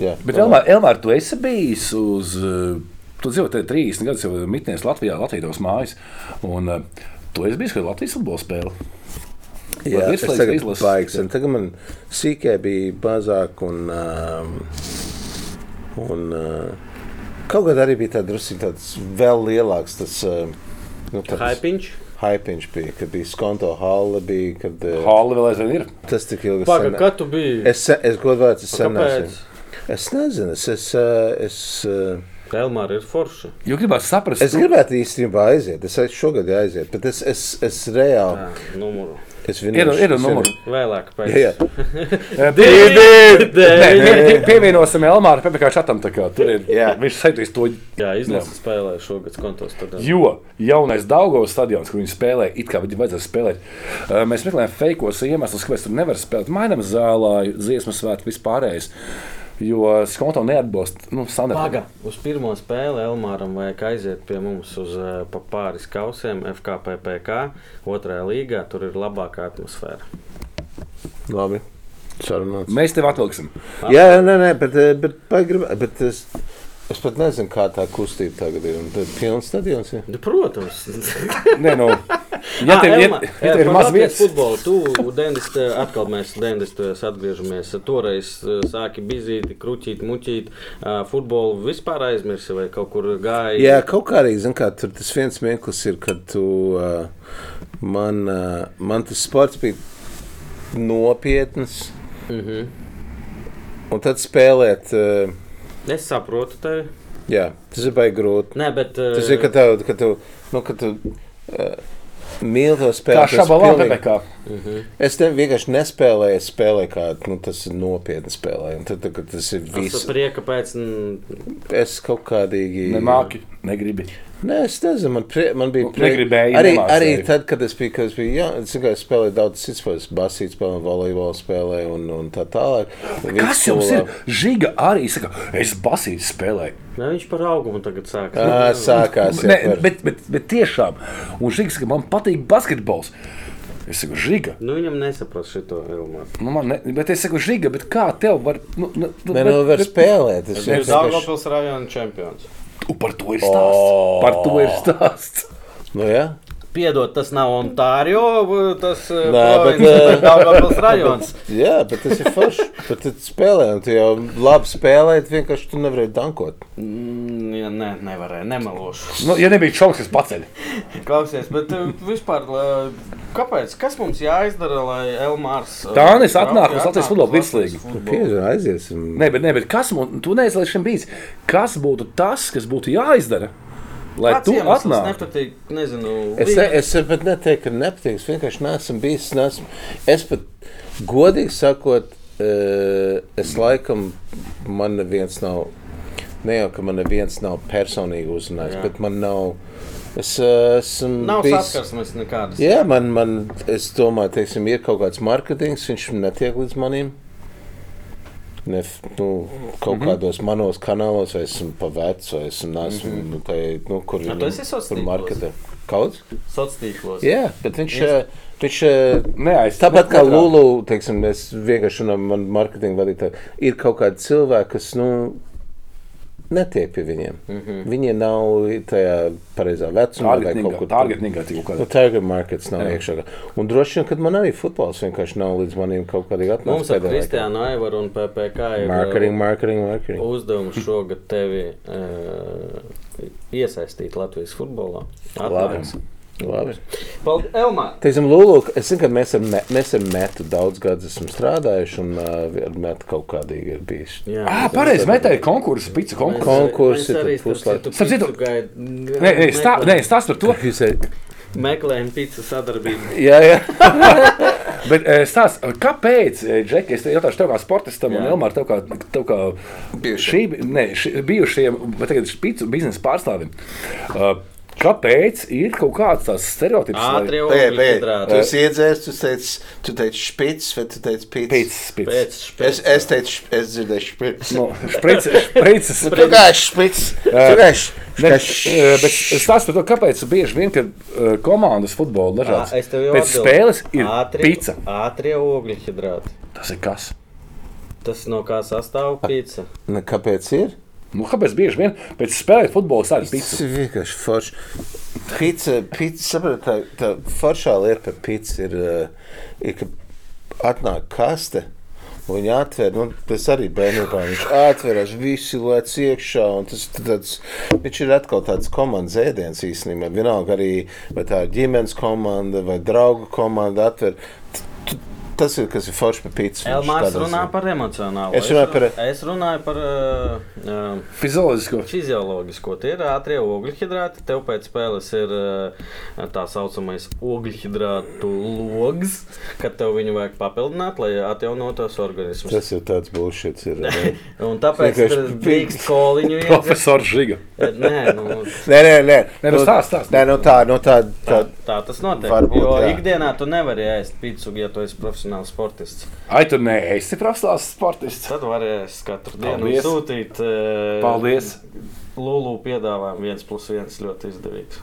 jā, Bet, nu, Elmār, Elmār, tu esi bijis uz, tu dzīvo te 30 gadus jau mitnēs Latvijā, Latvijas mājas, un eh, tu esi bijis, kad Latvijas futbola spēle. Jā, es virslīgas tagad izlases? baigs, un tagad man sīkē bija mazāk, un, um, un uh, kaut kad arī bija tāds drusku tāds vēl lielāks, tas, uh, nu, tāds Haipiņš. Haipiņš bija, kad bija skonto halle, bija, kad uh, Hāla vēl aizvien ir. tas tik ilgi Pagaid, sen- kad tu biji? Es, es godvārds, es sen Kāpēc? esmu. Es nezinu, es, es, uh, es, uh, Elmāra ir forša. Jo gribētu saprast, es gribētu īstenībā aiziet, es šogad aiziet, bet es, es, es reāli, Jā, numuru. Es ir es numurs. Vēlāk. Jā, jā. Nē, nē, Pievienosim Elmāru PPC čatam, tā kā tur ir. Jā. Viņš saitīs to. Jā, izlase spēlē šogad kontos. Tad, Jo jaunais Daugavas stadions, kur viņi spēlē, it kā viņi vajadzēja spēlēt, mēs meklējam fejkos iemeslus, kāpēc tur nevar spēlēt. Mainām zālē, dziesmu svētku vispārējais. Jo skonto neatbilst nu, standartam. Paga, uz pirmo spēli Elmāram vajag aiziet pie mums uz uh, pa pāris kausiem, FKPPK, otrajā līgā. Tur ir labākā atmosfēra. Labi. Sarunāts. Mēs tev atvilksim. Jā, jā, nē, nē, bet, eh, bet, bet, bet es, es pat nezinu, kā tā kustība tagad ir. Un Tad ir pilns stadions. Ja? Nu, protams, Nē, nu, ja tev, ja, Elmar, ja tev ir maz vietas, futbolu, tu 90, atkal mēs 90. atgriežamies. Toreiz sāki bizīti, kruķīt, muķīt, futbolu vispār aizmirsi vai kaut kur gāji. Jā, kaut kā arī, zin, kā, tur tas viens mirklis ir, kad tu, uh, man, uh, man tas sports bija nopietns. Mhm. Un tad spēlēt, uh, Es saprotu tevi. jā, tas ir baigi grūti. Nē, bet. eh, Tas ir, ka tev, ka tu, nu, ka tu uh, mīli to kā spēlēt. tas šabalā pilnīgi- PPC. mhm. Es te vienkārši nespēlēju, es spēlēju kā nu, tas ir nopietni spēlēju. Tad, tad, tas ir Tas viss, prieka pēc. mm, es kaut kādīgi. Nemāki, negribi. Nē, es nezinu, man, prie, man bija Nu, negribēji, Arī, nemācēji. arī tad, kad es biju, kad es biju jā, es tikai spēlēju daudz citas spēles, basītas spēlēju, volejbolu spēlēju un, un tā tālāk. Kas jums ir? Žiga arī saka, es basīju spēlēju. Nē, viņš par augumu tagad sāk. Ā, sākās. jā, Ne, par- bet, bet, bet tiešām, un Žiga saka, man patīk basketbols. Es saku, žiga. Nu, viņam nesaprast šo Elmāru. Nu, man ne, bet es saku, žiga, bet kā tev var. Nu, nu, nu, Nē, nu, var spēlēt. Es vienkārši- Dārgopils rajona čempions. U, Par to ir stāsts. O. Par to ir stāsts. Nu, jā. Piedod, tas nav Ontārio, tas ir Nē, bet, eh, Dārgopils rajons. jā, bet tas ir forši. Bet tu spēlē, un tu jau labi spēlēji, vienkārši tu nevarēji dankot. Mm, jā, nē, nevarēja, nemelošu. Nu, ja nebija šauks, kas paceļ. Klausies, bet uh, vispār, kāpēc? Kas mums jāizdara, lai Elmārs. uh, Tānis atnāk uz Latvijas futbola uz Latvijas virslīgu. futbolu? Pieņem, aiziesim. Nē, bet, ne, bet kas mums, tu neesi līdz šim bijis? Kas būtu tas, kas būtu jāizdara, lai Kāds tu atnāktu? Nepatīk, nezinu, Es, ne, es pat neteiktu, ka nepatīk. Es vienkārši neesmu bijis. Neesmu, es pat godīgi sakot, eh, es laikam man neviens nav. Ne jau ka man neviens nav personīgi uzrunājis, bet man nav. Es eh, esmu Nav bijis. saskarsmes nekādas. Jā, man, man es domāju, teiksim, ir kaut kāds mārketings, viņš netiek līdz manim. Ne, nu, kaut mm -hmm. kādos manos kanālos, vai esmu pa vecu, vai esmu nesmu, mm -hmm. nu, tai, nu, kur A, tu esi sociālos kur tīklos? marketē. Kaut? Sociālos tīklos. Jā, bet viņš, eh, viņš eh, Neaiz- tāpat kā Lulu, teiksim, es vienkārši runāju, man marketinga vadītāji, ir kaut kādi cilvēki, kas, nu, netiek pie viņiem. Mm. -hmm. Viņi nav tajā pareizā vecumā vai kaut kur Targetningā tik Nu, kādā. target markets nav Jā. iekšā. Un droši vien, ka man arī futbols vienkārši nav līdz manim kaut kādīgi atnācis. Mums ar. Kristiānu Aivaru un PPK ir Marketing, uh, marketing, marketing. uzdevums šogad tevi uh, iesaistīt Latvijas futbolā. Atnāks. Labi. Paldies, Elmār! Teiksim, Lulu, es zinu, ka mēs ar, me, mēs ar Metu daudz gadus esam strādājuši, un uh, ar Metu kaut kādīgi ir bijis. Jā, Ah, pareizi, metēji konkursu, pizza konkursu. konkursi, Mēs arī tad puslaik- Starp citu-. Nē, nē, stā, nē, stāst par to. Meklējam pizza sadarbību. Jā, jā. Bet stāst, kāpēc, Džeki, es jautāšu tev kā sportistam un Jā. Elmār, tev kā, tev kā šī, ne, šī, bijušajiem, bet tagad špicu biznesa pārstāvim. Uh, Kāpēc ir kaut kāds tāds stereotips? pagaid. Tu ogļhidrāti. esi iedzēris, tu teici, tu teici špits, vai tu teici pits? Pēc, pēc. Pēc Es, es teicu, es dzirdēju špits. No, šprices, šprices. Tu kā špits? Tu kā š- Ne, kā eh, š- bet stāst par to, kāpēc bieži vien, kad komandas futbola dažādas es tev jau pēc atbildu. spēles ir Ātrie- pizza. Ātrie ogļhidrāti. Tas ir kas? Tas no kā sastāv pizza. Nu, kāpēc ir? Nu, kāpēc bieži vien pēc spēles futbola sāļas Tas pizza? ir vienkārši forši. Pizza, pizza, saprot, tā, tā foršā lieta par pizza ir, uh, ir ka atnāk kaste. Viņa atver, nu, tas arī bērnībā. Viņš atveras, visi lec iekšā. un Tas, tāds, viņš ir atkal tāds komandas ēdiens īstenībā. Vienalga arī, vai tā ir ģimenes komanda vai draugu komanda atver. Tas ir kas ir forši par pīci. Elmārs runā par emocionālu. Es runāju par- Es runāju par uh, Fizioloģisko. fizioloģisko. Tie ir ātrie ogļhidrāti. Tev pēc spēles ir uh, tā saucamais ogļhidrātu logs, kad tev viņu vajag papildināt, lai atjaunotos organismus. Tas ir tāds bullshit. Ir, ne? Un tāpēc drīkst koliņu. Profesors Žiga. Nē, nu, Nē, nē, nē. Nē, nu stāst, stāst. Nē, nu tā, nu tā. tā, tā tā tas notiek. Varbūt, jo jā. ikdienā tu nevari ēst pīci, ja tu esi profesionāls sportists. Ai, tu neesi profesionāls sportists. Tad varēs katru dienu Paldies. sūtīt. Uh, Paldies. Lulu piedāvājumu viens plus viens ļoti izdevīgs.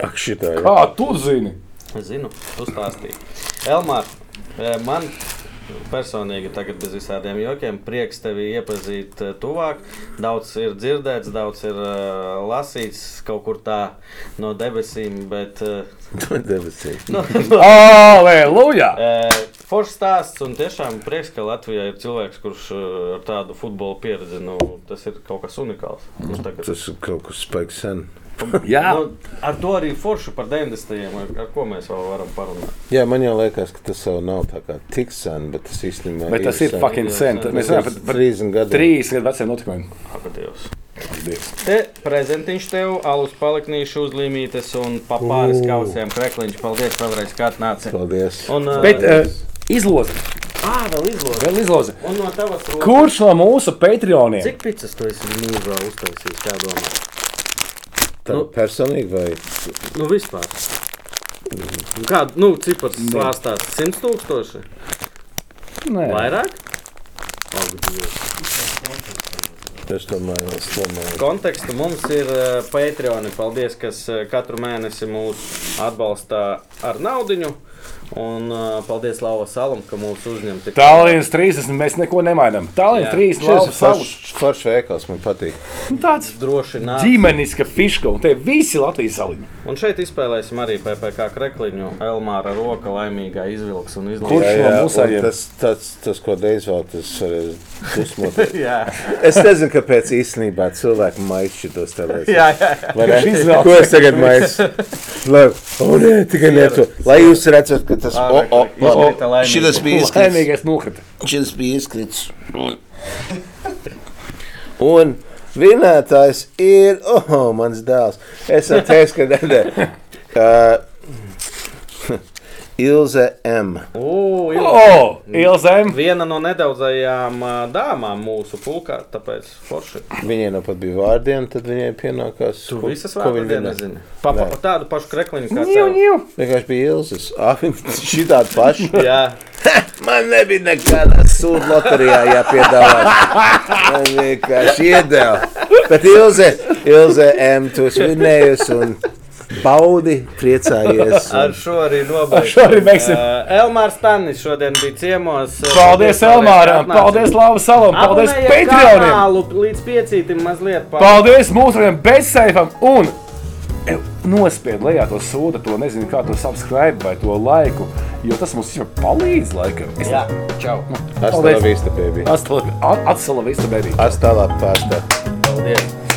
Ak, šitā. jā. Kā tu zini? Es zinu, tu stāstīji. Elmār, eh, man personīgi tagad bez visādiem jokiem prieks tevi iepazīt eh, tuvāk. Daudz ir dzirdēts, daudz ir uh, lasīts kaut kur tā no debesīm, bet uh, Debesīs. nu, Aleluja! Eh, Foršs stāsts un tiešām prieks, ka Latvijā ir cilvēks, kurš eh, ar tādu futbola pieredzi, nu, tas ir kaut kas unikāls. Nu, tagad- Tas ir kaut kas spēks sen. Jā, Nu, ar to arī forši par 90. ar, ar ko mēs vēl varam parunāt. Jā, man jau liekas, ka tas jau nav tā kā tik sen, bet tas īstenībā bet tas ir sen. fucking sen. Tad Mēs runājam par, par 30 gadiem. trīs gadu veciem notikumiem. Paldies. Te prezentiņš tev, alus paliknīšu uzlīmītes un papāris kausiem krekliņš. Paldies vēlreiz, kā atnāci. Paldies. Un, uh, Bet uh, izloze. ā, vēl izlūdzu. Vēl izloze. Un no tavas rokas. Kurš no mūsu Patreoniem? Cik pizzas tu esi mūžā uztaisījis, kā domā? Tā nu- personīgi vai Nu, vispār. Un Kā, nu, cipars svārstās 100 tūkstoši? Nē, Vairāk? Es domāju, es domāju. kontekstu mums ir uh, Patreon. Paldies, kas uh, katru mēnesi mūs atbalsta ar naudiņu. Un uh, paldies Lauva Salam, ka mūs uzņem. tik- Tālīnas 30, mēs neko nemainām. Jā. 30, Šis lauka ir salu. foršs veikals, man patīk. Nu, Tāds Droši nāk. ģimeniska fiška, un te visi Latvijas saliņi. Un šeit izspēlēsim arī PPC krekliņu. Elmāra roka laimīgā izvilks un izlaiž. Kurš no un mūsējiem? Tas, tas, tas, ko Deivs vēl, tas var dusmot. Jā, Es nezinu, kāpēc īstenībā cilvēki maisa šitos telēs. jā, jā. jā. Vai ne? Ko es tagad maisu? Labi, o nē, tikai ne to. Lai jūs redzat, ka tas, o, o, o, laimīgs. Šitas bija nokrita. Šitas bija izkrits. Un vinētājs ir, oh, mans dēls. Es teicu, ka ne, ne. Uh, Ilze M. Ū, ir- O, Ilzēm! Viena no nedaudzajām dāmām mūsu pulkā, tāpēc forši. Viņai nu pat bija vārdiena, tad viņai pienākās. Tu ko- visas ko vārdas viņa vinē. nezini. Papa, Nē. tādu pašu krekliņu kā tev. ņu. Vienkārši bija Ilzes. Ah, šī tāda paša. Jā, Man nebija nekādā sūdu loterijā jāpiedāvā. Man vienkārši iedeva. Bet Ilze, Ilze M, tu esi vinējusi un baudi, priecājies. ar šo arī nobeigsim. Ar šo arī beigsim. Uh, Elmārs Stanis šodien bija ciemos. Paldies Elmāram, paldies Lava Salam, paldies Patreoniem! Līdz piecītim mazliet. pa- Paldies mūsu bezseifam un e, nospied lejā to sūdu, to nezinu, kā to subscribe vai to laiku, jo tas mums jau palīdz laikam. Es Jā, čau. Hasta la vista, baby. Atsala vista, baby. Hasta la pasta. Paldies.